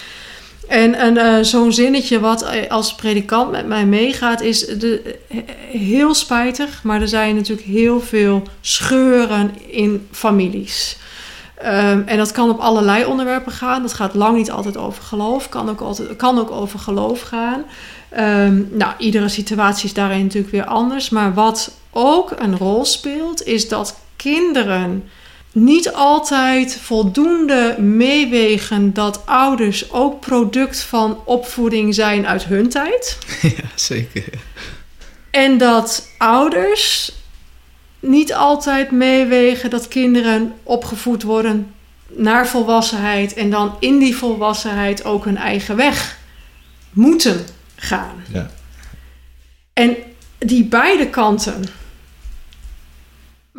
En, en eh, zo'n zinnetje wat eh, als predikant met mij meegaat, is de, eh, heel spijtig, maar er zijn natuurlijk heel veel scheuren in families. Ehm, en dat kan op allerlei onderwerpen gaan. Dat gaat lang niet altijd over geloof. Kan ook, altijd, kan ook over geloof gaan. Ehm, nou, iedere situatie is daarin natuurlijk weer anders. Maar wat ook een rol speelt, is dat kinderen niet altijd voldoende meewegen dat ouders ook product van opvoeding zijn uit hun tijd. ja, zeker. En dat ouders niet altijd meewegen dat kinderen opgevoed worden naar volwassenheid en dan in die volwassenheid ook hun eigen weg moeten gaan. Ja. En die beide kanten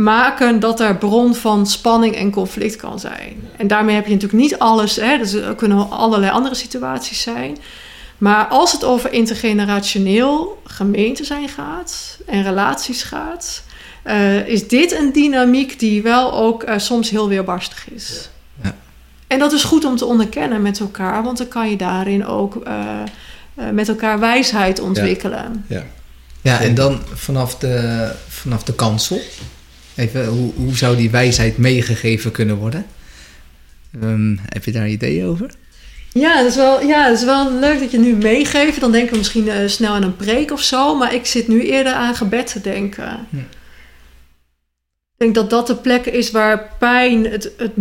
maken dat er bron van spanning en conflict kan zijn. En daarmee heb je natuurlijk niet alles, hè, dus er kunnen allerlei andere situaties zijn. Maar als het over intergenerationeel gemeente zijn gaat en relaties gaat, eh, is dit een dynamiek die wel ook eh, soms heel weerbarstig is. Ja. En dat is goed om te onderkennen met elkaar, want dan kan je daarin ook eh, eh, met elkaar wijsheid ontwikkelen. Ja. Ja, en dan vanaf de, vanaf de kansel. Even, hoe, hoe zou die wijsheid meegegeven kunnen worden? Ehm, heb je daar ideeën over? Ja, dat is wel, ja, dat is wel leuk dat je nu meegeeft. Dan denken we misschien eh, snel aan een preek of zo. Maar ik zit nu eerder aan gebed te denken. Hm. Ik denk dat dat de plek is waar pijn het, het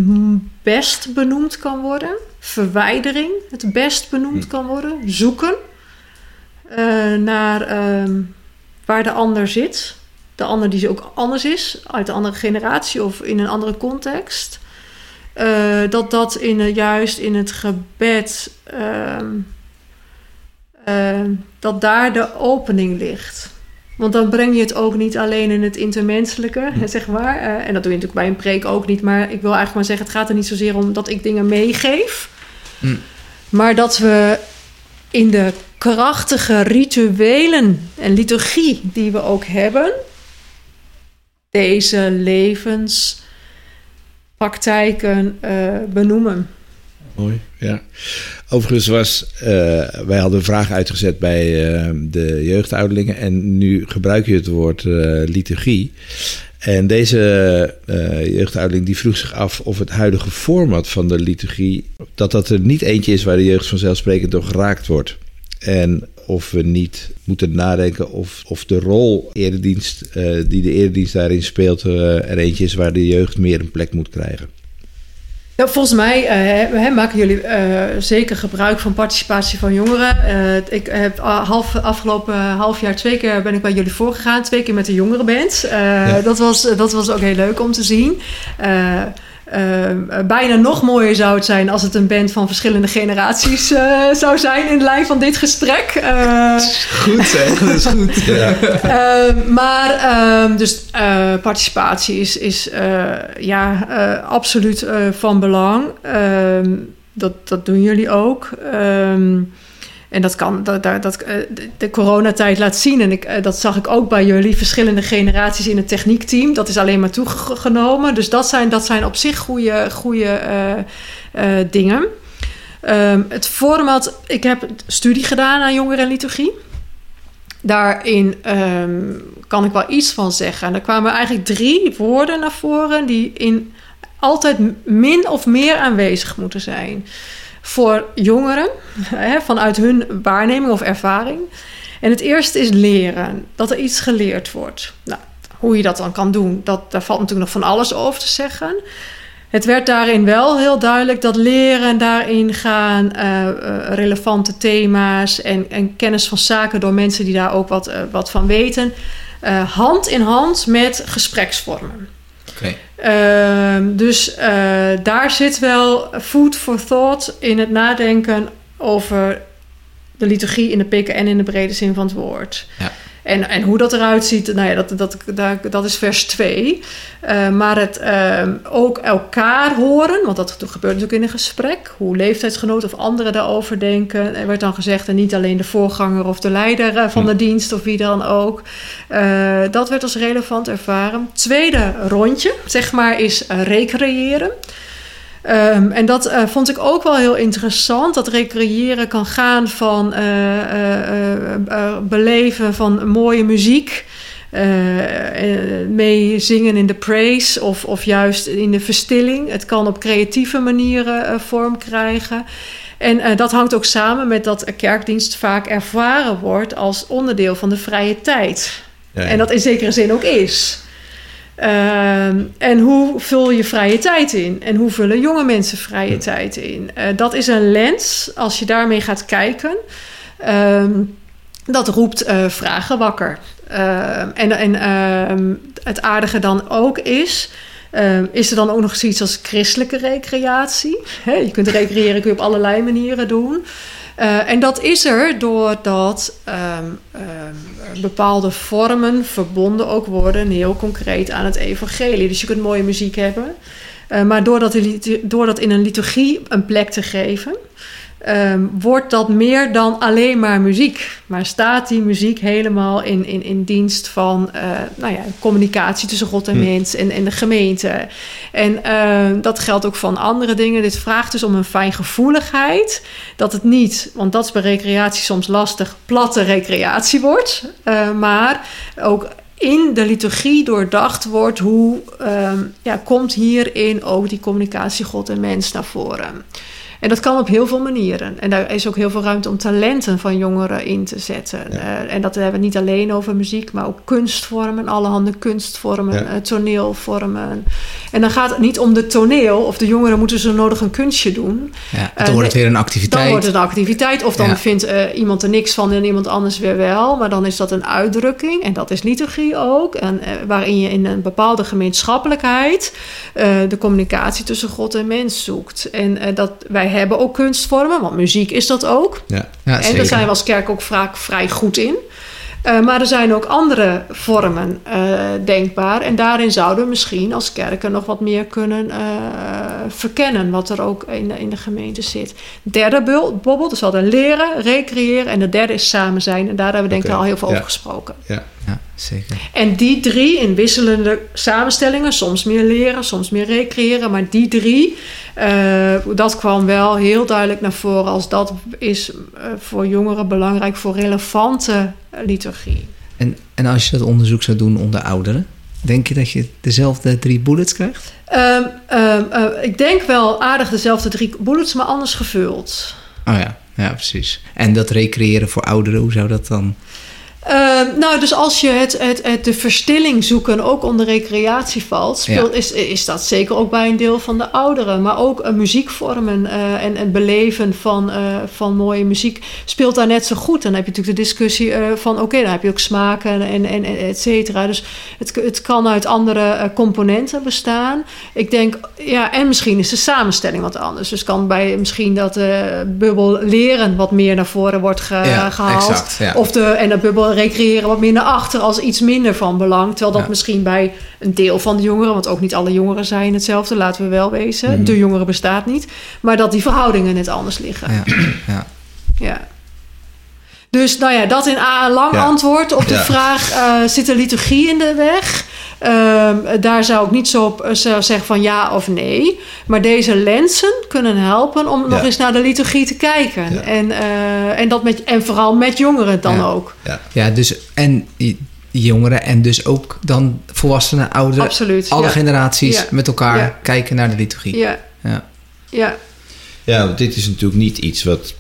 best benoemd kan worden. Verwijdering het best benoemd kan worden. Zoeken eh, naar ehm, waar de ander zit. De ander die ook anders is, uit een andere generatie of in een andere context. Eh, dat dat in, juist in het gebed, ehm, ehm, dat daar de opening ligt. Want dan breng je het ook niet alleen in het intermenselijke, zeg maar. Eh, en dat doe je natuurlijk bij een preek ook niet. Maar ik wil eigenlijk maar zeggen, het gaat er niet zozeer om dat ik dingen meegeef. Hm. Maar dat we in de krachtige rituelen en liturgie die we ook hebben... deze levenspraktijken eh, benoemen. Mooi, ja. Overigens was, eh, wij hadden een vraag uitgezet bij eh, de jeugdouderlingen en nu gebruik je het woord liturgie. En deze jeugdouderling die vroeg zich af of het huidige format van de liturgie, dat dat er niet eentje is waar de jeugd vanzelfsprekend door geraakt wordt. En of we niet moeten nadenken of, of de rol eredienst, eh, die de eredienst daarin speelt, eh, er eentje is waar de jeugd meer een plek moet krijgen. Ja, volgens mij eh, maken jullie zeker gebruik van participatie van jongeren. Eh, ik heb half, afgelopen half jaar twee keer ben ik bij jullie voorgegaan. Twee keer met de jongerenband. Dat, was, dat was ook heel leuk om te zien. Eh, eh, bijna nog mooier zou het zijn als het een band van verschillende generaties eh, zou zijn in de lijn van dit gesprek. Eh, Goed zeg, dat is goed. Eh, maar ehm, dus eh, participatie is, is eh, ja, eh, absoluut eh, van belang. Ehm, dat, dat doen jullie ook. Ehm, en dat kan, dat, dat, eh, de- coronatijd laat zien. En ik, eh, dat zag ik ook bij jullie, verschillende generaties in het techniekteam. Dat is alleen maar toegenomen. Dus dat zijn, dat zijn op zich goede, goede eh, dingen. Ehm, het format, ik heb studie gedaan aan jongerenliturgie. Daarin ehm, kan ik wel iets van zeggen. En er kwamen eigenlijk drie woorden naar voren die in altijd min of meer aanwezig moeten zijn. Voor jongeren, hè, vanuit hun waarneming of ervaring. En het eerste is leren, dat er iets geleerd wordt. Nou, hoe je dat dan kan doen, dat, daar valt natuurlijk nog van alles over te zeggen. Het werd daarin wel heel duidelijk dat leren daarin gaan eh, eh, relevante thema's en, en kennis van zaken door mensen die daar ook wat, eh, wat van weten, hand in hand met gespreksvormen. Ehm, dus eh, daar zit wel food for thought in het nadenken over de liturgie in de PKN in de brede zin van het woord. Ja. En, en hoe dat eruit ziet, nou ja, dat, dat, dat, dat is vers 2. Eh, maar het ehm, ook elkaar horen, want dat gebeurt natuurlijk in een gesprek. Hoe leeftijdsgenoten of anderen daarover denken. Er werd dan gezegd, en niet alleen de voorganger of de leider eh, van de dienst of wie dan ook. Eh, dat werd als relevant ervaren. Tweede rondje, zeg maar, is eh, recreëren. Ehm, en dat eh, vond ik ook wel heel interessant. Dat recreëren kan gaan van eh, eh, beleven van mooie muziek. mee zingen in de praise of, of juist in de verstilling. Het kan op creatieve manieren vorm krijgen. En dat hangt ook samen met dat kerkdienst vaak ervaren wordt als onderdeel van de vrije tijd. Ja, ja. En dat in zekere zin ook is. Ehm, en hoe vul je vrije tijd in? En hoe vullen jonge mensen vrije tijd in? Eh, dat is een lens, als je daarmee gaat kijken, ehm, dat roept eh, vragen wakker. Ehm, en en het aardige dan ook is, is er dan ook nog zoiets als christelijke recreatie? Je kunt recreëren kun je op allerlei manieren doen. Eh, en dat is er doordat ehm, bepaalde vormen verbonden ook worden, heel concreet aan het evangelie. Dus je kunt mooie muziek hebben, eh, maar door dat in een liturgie een plek te geven, ehm, wordt dat meer dan alleen maar muziek. Maar staat die muziek helemaal in, in, in dienst van eh, nou ja, communicatie tussen God en mens en, en de gemeente. En ehm, dat geldt ook van andere dingen. Dit vraagt dus om een fijngevoeligheid. Dat het niet, want dat is bij recreatie soms lastig, platte recreatie wordt. Eh, maar ook in de liturgie doordacht wordt hoe ehm, ja, komt hierin ook die communicatie God en mens naar voren. En dat kan op heel veel manieren. En daar is ook heel veel ruimte om talenten van jongeren in te zetten. Eh, en dat hebben we niet alleen over muziek, maar ook kunstvormen, allerhande kunstvormen, Ja. eh, toneelvormen. En dan gaat het niet om de toneel, of de jongeren moeten zo nodig een kunstje doen. Ja, Eh, dan wordt het weer een Dan activiteit. wordt het een activiteit. Of dan Ja. vindt eh, iemand er niks van en iemand anders weer wel. Maar dan is dat een uitdrukking. En dat is liturgie ook. En, eh, waarin je in een bepaalde gemeenschappelijkheid eh, de communicatie tussen God en mens zoekt. En eh, dat, wij hebben ook kunstvormen, want muziek is dat ook. Ja. Ja, en zeker. daar zijn we als kerk ook vaak vrij goed in. Eh, maar er zijn ook andere vormen eh, denkbaar. En daarin zouden we misschien als kerken nog wat meer kunnen eh, verkennen. Wat er ook in de, in de gemeente zit. Derde bobbel, dus we hadden leren, recreëren. En de derde is samen zijn. En daar hebben we denk ik al heel veel ja. over gesproken. Ja. Ja, zeker. En die drie in wisselende samenstellingen, soms meer leren, soms meer recreëren, maar die drie, eh, dat kwam wel heel duidelijk naar voren als dat is eh, voor jongeren belangrijk voor relevante eh, liturgie. En, en als je dat onderzoek zou doen onder ouderen, denk je dat je dezelfde drie bullets krijgt? Ehm, ehm, eh, ik denk wel aardig dezelfde drie bullets, maar anders gevuld. Oh ja, ja, precies. En dat recreëren voor ouderen, hoe zou dat dan? Ehm, nou, dus als je het, het, het, de verstilling zoeken ook onder recreatie valt, speelt, is, is dat zeker ook bij een deel van de ouderen. Maar ook uh, muziekvormen uh, en het beleven van, uh, van mooie muziek speelt daar net zo goed. Dan heb je natuurlijk de discussie van oké, okay, dan heb je ook smaken en, en, en et cetera. Dus het, het kan uit andere componenten bestaan. Ik denk, ja, en misschien is de samenstelling wat anders. Dus kan bij misschien dat bubbel leren wat meer naar voren wordt ge, ja, gehaald. Exact, ja. Of de, en de bubbel recreëren wat meer naar achter als iets minder van belang. Terwijl dat Ja. misschien bij een deel van de jongeren, want ook niet alle jongeren zijn hetzelfde, laten we wel wezen. Mhm. De jongeren bestaat niet. Maar dat die verhoudingen net anders liggen. Ja, ja. Ja. Dus nou ja, dat in A, een lang antwoord op de vraag: eh, zit er liturgie in de weg? Ehm, daar zou ik niet zo op eh, zou zeggen van ja of nee. Maar deze lenzen kunnen helpen om nog eens naar de liturgie te kijken. Ja. En, eh, en, dat met, en vooral met jongeren dan Ja. ook. Ja. ja, dus en die jongeren en dus ook dan volwassenen, ouderen, Absoluut. alle ja. generaties Ja. met elkaar Ja. kijken naar de liturgie. Ja. Ja. Ja. Ja, want dit is natuurlijk niet iets wat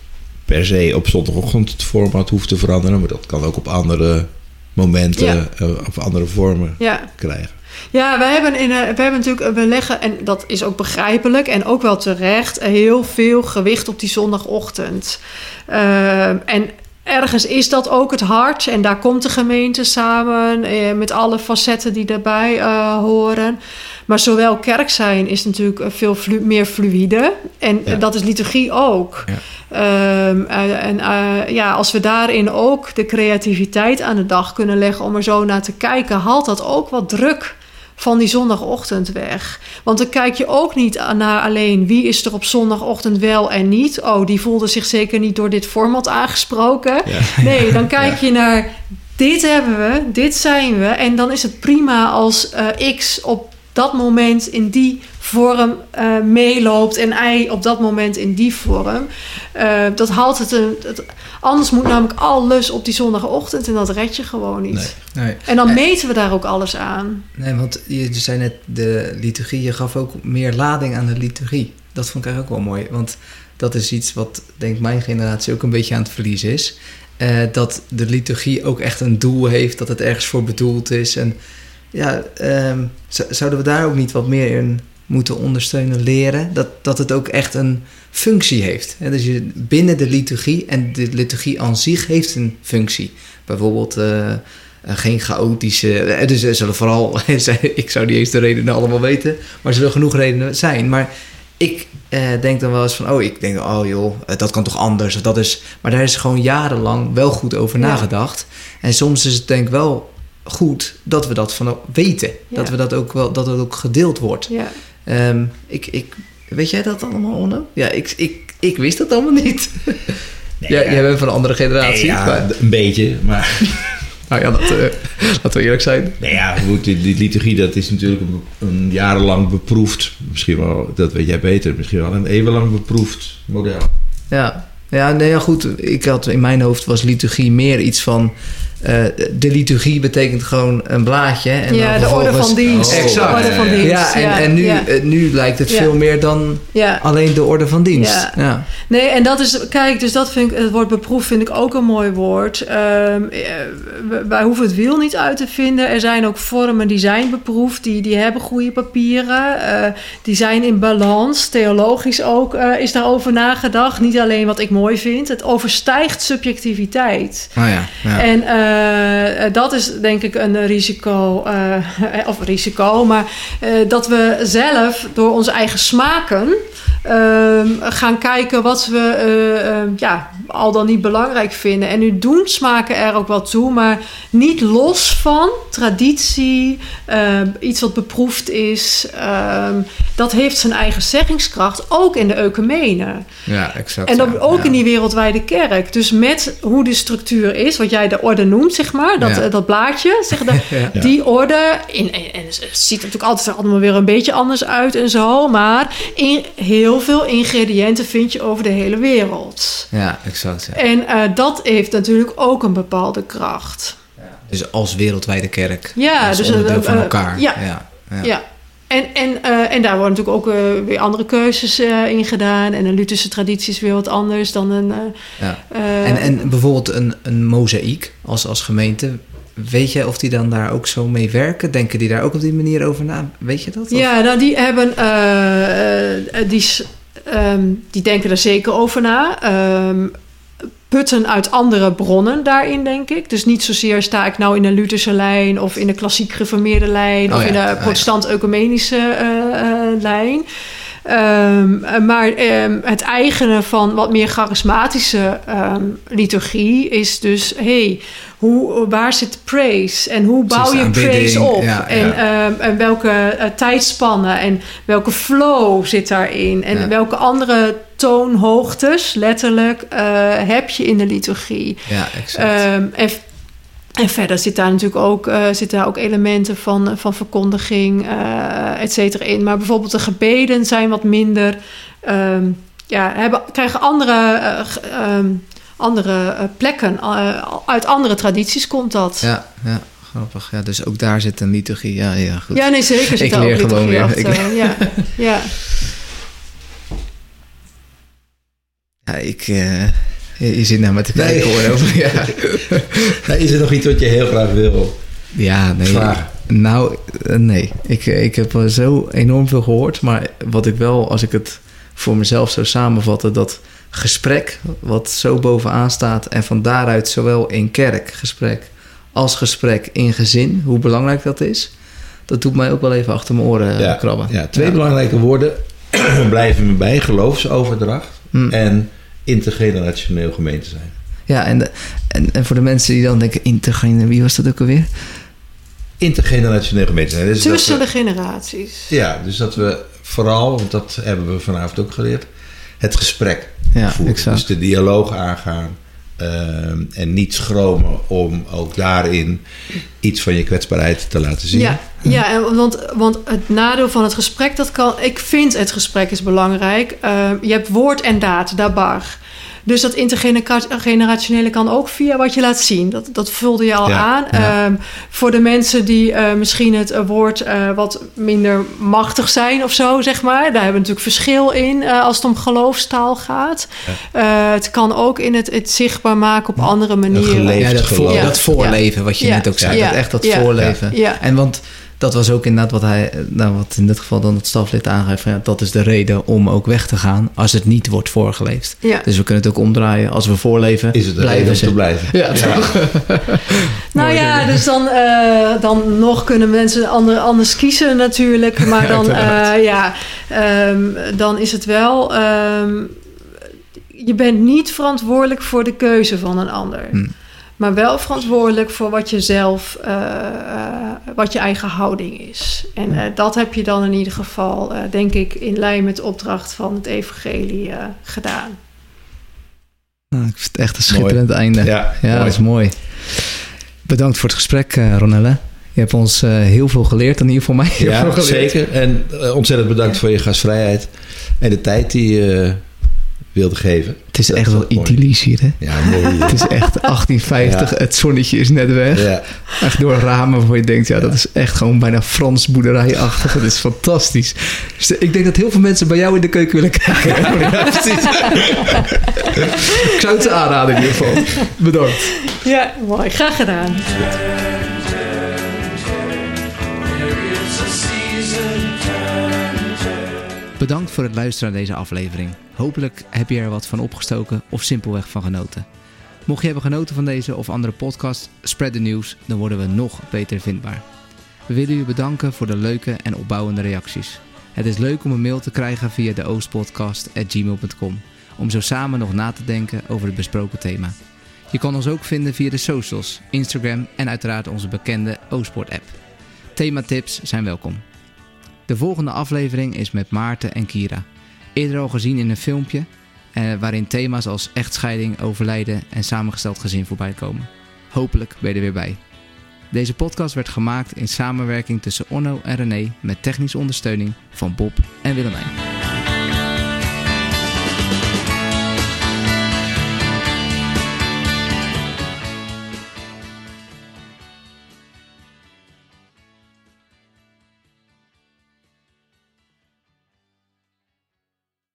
per se op zondagochtend het format hoeft te veranderen. Maar dat kan ook op andere momenten Ja. eh, of andere vormen ja. krijgen. Ja, we hebben, in, eh, we hebben natuurlijk, we leggen, en dat is ook begrijpelijk en ook wel terecht, heel veel gewicht op die zondagochtend. Eh, en ergens is dat ook het hart en daar komt de gemeente samen eh, met alle facetten die daarbij eh, horen. Maar zowel kerk zijn is natuurlijk eh, veel flu- meer fluïde en Ja. eh, dat is liturgie ook. Ja. Ehm, eh, en ja, als we daarin ook de creativiteit aan de dag kunnen leggen om er zo naar te kijken, haalt dat ook wat druk van die zondagochtend weg. Want dan kijk je ook niet naar alleen wie is er op zondagochtend wel en niet. Oh, die voelde zich zeker niet door dit format aangesproken. Ja. Nee, dan kijk je naar dit hebben we, dit zijn we. En dan is het prima als X op dat moment in die vorm eh, meeloopt en Y op dat moment in die vorm. Eh, dat haalt het, een, het. Anders moet namelijk alles op die zondagochtend en dat red je gewoon niet. Nee. Nee. En dan Eh, meten we daar ook alles aan. Nee, want je zei net de liturgie, je gaf ook meer lading aan de liturgie. Dat vond ik eigenlijk ook wel mooi, want dat is iets wat, denk ik, mijn generatie ook een beetje aan het verliezen is. Eh, dat de liturgie ook echt een doel heeft, dat het ergens voor bedoeld is. En ja, ehm, zouden we daar ook niet wat meer in moeten ondersteunen, leren? Dat, dat het ook echt een functie heeft. Hè? Dus je, binnen de liturgie, en de liturgie aan zich heeft een functie. Bijvoorbeeld... eh, eh, geen chaotische. eh, Dus er zullen vooral. ik zou niet eens de redenen allemaal weten. Maar er zullen genoeg redenen zijn. Maar ik eh, denk dan wel eens van. Oh, ik denk, oh joh, dat kan toch anders. Of dat is, maar daar is gewoon jarenlang wel goed over Ja. nagedacht. En soms is het denk ik wel goed dat we dat van weten. Ja. Dat we dat ook wel, dat het ook gedeeld wordt. Ja. Ehm, ik, ik, weet jij dat allemaal, Onno? Ja, ik, ik Ik wist dat allemaal niet. ja, jij bent van een andere generatie. Nee, ja, maar, een beetje, maar... nou ja, dat, eh, laten we eerlijk zijn. Nee, ja, goed, die, die liturgie dat is natuurlijk een, een jarenlang beproefd. Misschien wel, dat weet jij beter, misschien wel een eeuwenlang beproefd model. Ja, ja, nee, ja, goed. Ik had in mijn hoofd was liturgie meer iets van. Eh, de liturgie betekent gewoon een blaadje. En ja, dan de orde van dienst. Exact. De orde van Ja, dienst. Ja, en, en nu, ja. nu lijkt het Ja. veel meer dan Ja. alleen de orde van dienst. Ja. Ja. Nee, en dat is, kijk, dus dat vind ik, het woord beproefd vind ik ook een mooi woord. Ehm, eh, wij hoeven het wiel niet uit te vinden. Er zijn ook vormen die zijn beproefd, die, die hebben goede papieren, eh, die zijn in balans. Theologisch ook eh, is daarover nagedacht. Niet alleen wat ik mooi vind, het overstijgt subjectiviteit. Oh ja, ja. En eh, dat is denk ik een risico, eh, of risico, maar eh, dat we zelf door onze eigen smaken ehm, gaan kijken wat we eh, eh, ja, al dan niet belangrijk vinden. En nu doen smaken er ook wel toe, maar niet los van traditie, eh, iets wat beproefd is. ehm, dat heeft zijn eigen zeggingskracht, ook in de ecumene. ja, exact. En dan ja. ook Ja. in die wereldwijde kerk. Dus met hoe de structuur is, wat jij de orde noemt, zeg maar, dat, Ja. eh, dat blaadje, zeg de, Ja. die orde. In, en, en het ziet er natuurlijk altijd allemaal weer een beetje anders uit en zo. Maar in, heel veel ingrediënten vind je over de hele wereld. Ja, exact. ja. En eh, dat heeft natuurlijk ook een bepaalde kracht. Dus als wereldwijde kerk. Ja, als dus onderdeel een- van elkaar. ja. ja. En, en, eh, en daar worden natuurlijk ook eh, weer andere keuzes eh, in gedaan. En een Lutherse traditie is weer wat anders dan een. Ja. En, en bijvoorbeeld een, een mozaïek als, als gemeente. Weet je of die dan daar ook zo mee werken? Denken die daar ook op die manier over na? Weet je dat? Of- Ja, nou die hebben, die, ehm, die denken er zeker over na. Ehm, putten uit andere bronnen daarin, denk ik. Dus niet zozeer sta ik nou in een Lutherse lijn of in de klassiek geformeerde lijn Oh of ja, in de protestant-ecumenische eh, eh, lijn. Ehm, maar ehm, het eigene van wat meer charismatische ehm, liturgie is dus... hey, hoe, waar zit praise en hoe bouw je praise op? ja, en, ja. ehm, en welke eh, tijdspannen en welke flow zit daarin? En Ja. welke andere toonhoogtes, letterlijk, eh, heb je in de liturgie? Ja, exact. Ehm, en, en verder zit daar natuurlijk ook, eh, zitten daar ook elementen van, van verkondiging, eh et cetera, in. Maar bijvoorbeeld de gebeden zijn wat minder... ehm, ja, hebben, krijgen andere, eh, ehm, andere eh, plekken. Eh, uit andere tradities komt dat. ja, ja, grappig. Ja, dus ook daar zit een liturgie. Ja, ja, goed. Ja, nee, zeker zit Ik daar ook leer gewoon. Ik achter. Ja, ja. Ja, ik... eh, je, je zit naar me te kijken Nee. hoor. Over, ja. Nou, is er nog iets wat je heel graag wil? ja, nee. Vragen. Nou, eh, nee. Ik, ik heb zo enorm veel gehoord. Maar wat ik wel, als ik het voor mezelf zou samenvatten... dat gesprek wat zo bovenaan staat... en van daaruit zowel in kerk gesprek... als gesprek in gezin, hoe belangrijk dat is... dat doet mij ook wel even achter mijn oren eh, krabben. ja, twee Ja. belangrijke woorden blijven me bij. Geloofsoverdracht Mm. en intergenerationeel gemeente zijn. Ja, en, de- en, en voor de mensen die dan denken... intergen, wie was dat ook alweer? Intergenerationeel gemeente zijn. Dus Tussen we- de generaties. Ja, dus dat we vooral, want dat hebben we vanavond ook geleerd, het gesprek Ja, voeren. exact. Dus de dialoog aangaan. ehm, en niet schromen om ook daarin iets van je kwetsbaarheid te laten zien. Ja, ja en want, want het nadeel van het gesprek, dat kan. Ik vind het gesprek is belangrijk. Eh, je hebt woord en daad, dabar. Dus dat intergenerationele kan ook via wat je laat zien. Dat, dat vulde je al Ja, aan. ja. Ehm, voor de mensen die eh, misschien het eh, woord eh, wat minder machtig zijn of zo, zeg maar. Daar hebben we natuurlijk verschil in eh, als het om geloofstaal gaat. Eh, het kan ook in het, het zichtbaar maken op andere manieren. geleefd Ja, dat, voor, dat voorleven, wat je Ja. net ook zei. Ja. Dat echt dat Ja. voorleven. Ja. En want dat was ook inderdaad wat hij, nou wat in dit geval dan het staflid aangeeft. Van, ja, dat is de reden om ook weg te gaan als het niet wordt voorgeleefd. Ja. Dus we kunnen het ook omdraaien. Als we voorleven, Is het blijven reden om ze. te blijven? Ja, toch? Nou ja, dus dan, eh, dan nog kunnen mensen ander, anders kiezen natuurlijk. Maar dan, eh, ja, ehm, dan is het wel... ehm, je bent niet verantwoordelijk voor de keuze van een ander. Hm. Maar wel verantwoordelijk voor wat je zelf, eh, eh, wat je eigen houding is. En eh, dat heb je dan in ieder geval, eh, denk ik, in lijn met de opdracht van het evangelie eh, gedaan. Nou, ik vind het echt een schitterend einde. Ja, Ja, mooi. dat is mooi. Bedankt voor het gesprek, eh, Ronelle. Je hebt ons eh, heel veel geleerd, in ieder geval mij heel veel Ja, geleerd. zeker. En ontzettend bedankt voor je gastvrijheid en de tijd die je wilde geven. Het is Dat echt is wel idyllisch hier, hè? Ja, mooi. Het is echt 1850, Ja. het zonnetje is net weg. Ja. Echt door ramen waar je denkt, ja, dat is echt gewoon bijna Frans boerderijachtig. Dat is fantastisch. Dus ik denk dat heel veel mensen bij jou in de keuken willen kijken. Ja, precies. ik zou het ze aanraden in ieder geval. Bedankt. Ja, mooi. Graag gedaan. Bedankt voor het luisteren naar deze aflevering. Hopelijk heb je er wat van opgestoken of simpelweg van genoten. Mocht je hebben genoten van deze of andere podcast, spread the news, dan worden we nog beter vindbaar. We willen u bedanken voor de leuke en opbouwende reacties. Het is leuk om een mail te krijgen via de oostpodcast.gmail.com om zo samen nog na te denken over het besproken thema. Je kan ons ook vinden via de socials, Instagram en uiteraard onze bekende Oostport app. Thematips zijn welkom. De volgende aflevering is met Maarten en Kira. Eerder al gezien in een filmpje eh, waarin thema's als echtscheiding, overlijden en samengesteld gezin voorbij komen. Hopelijk ben je er weer bij. Deze podcast werd gemaakt in samenwerking tussen Onno en René met technische ondersteuning van Bob en Willemijn.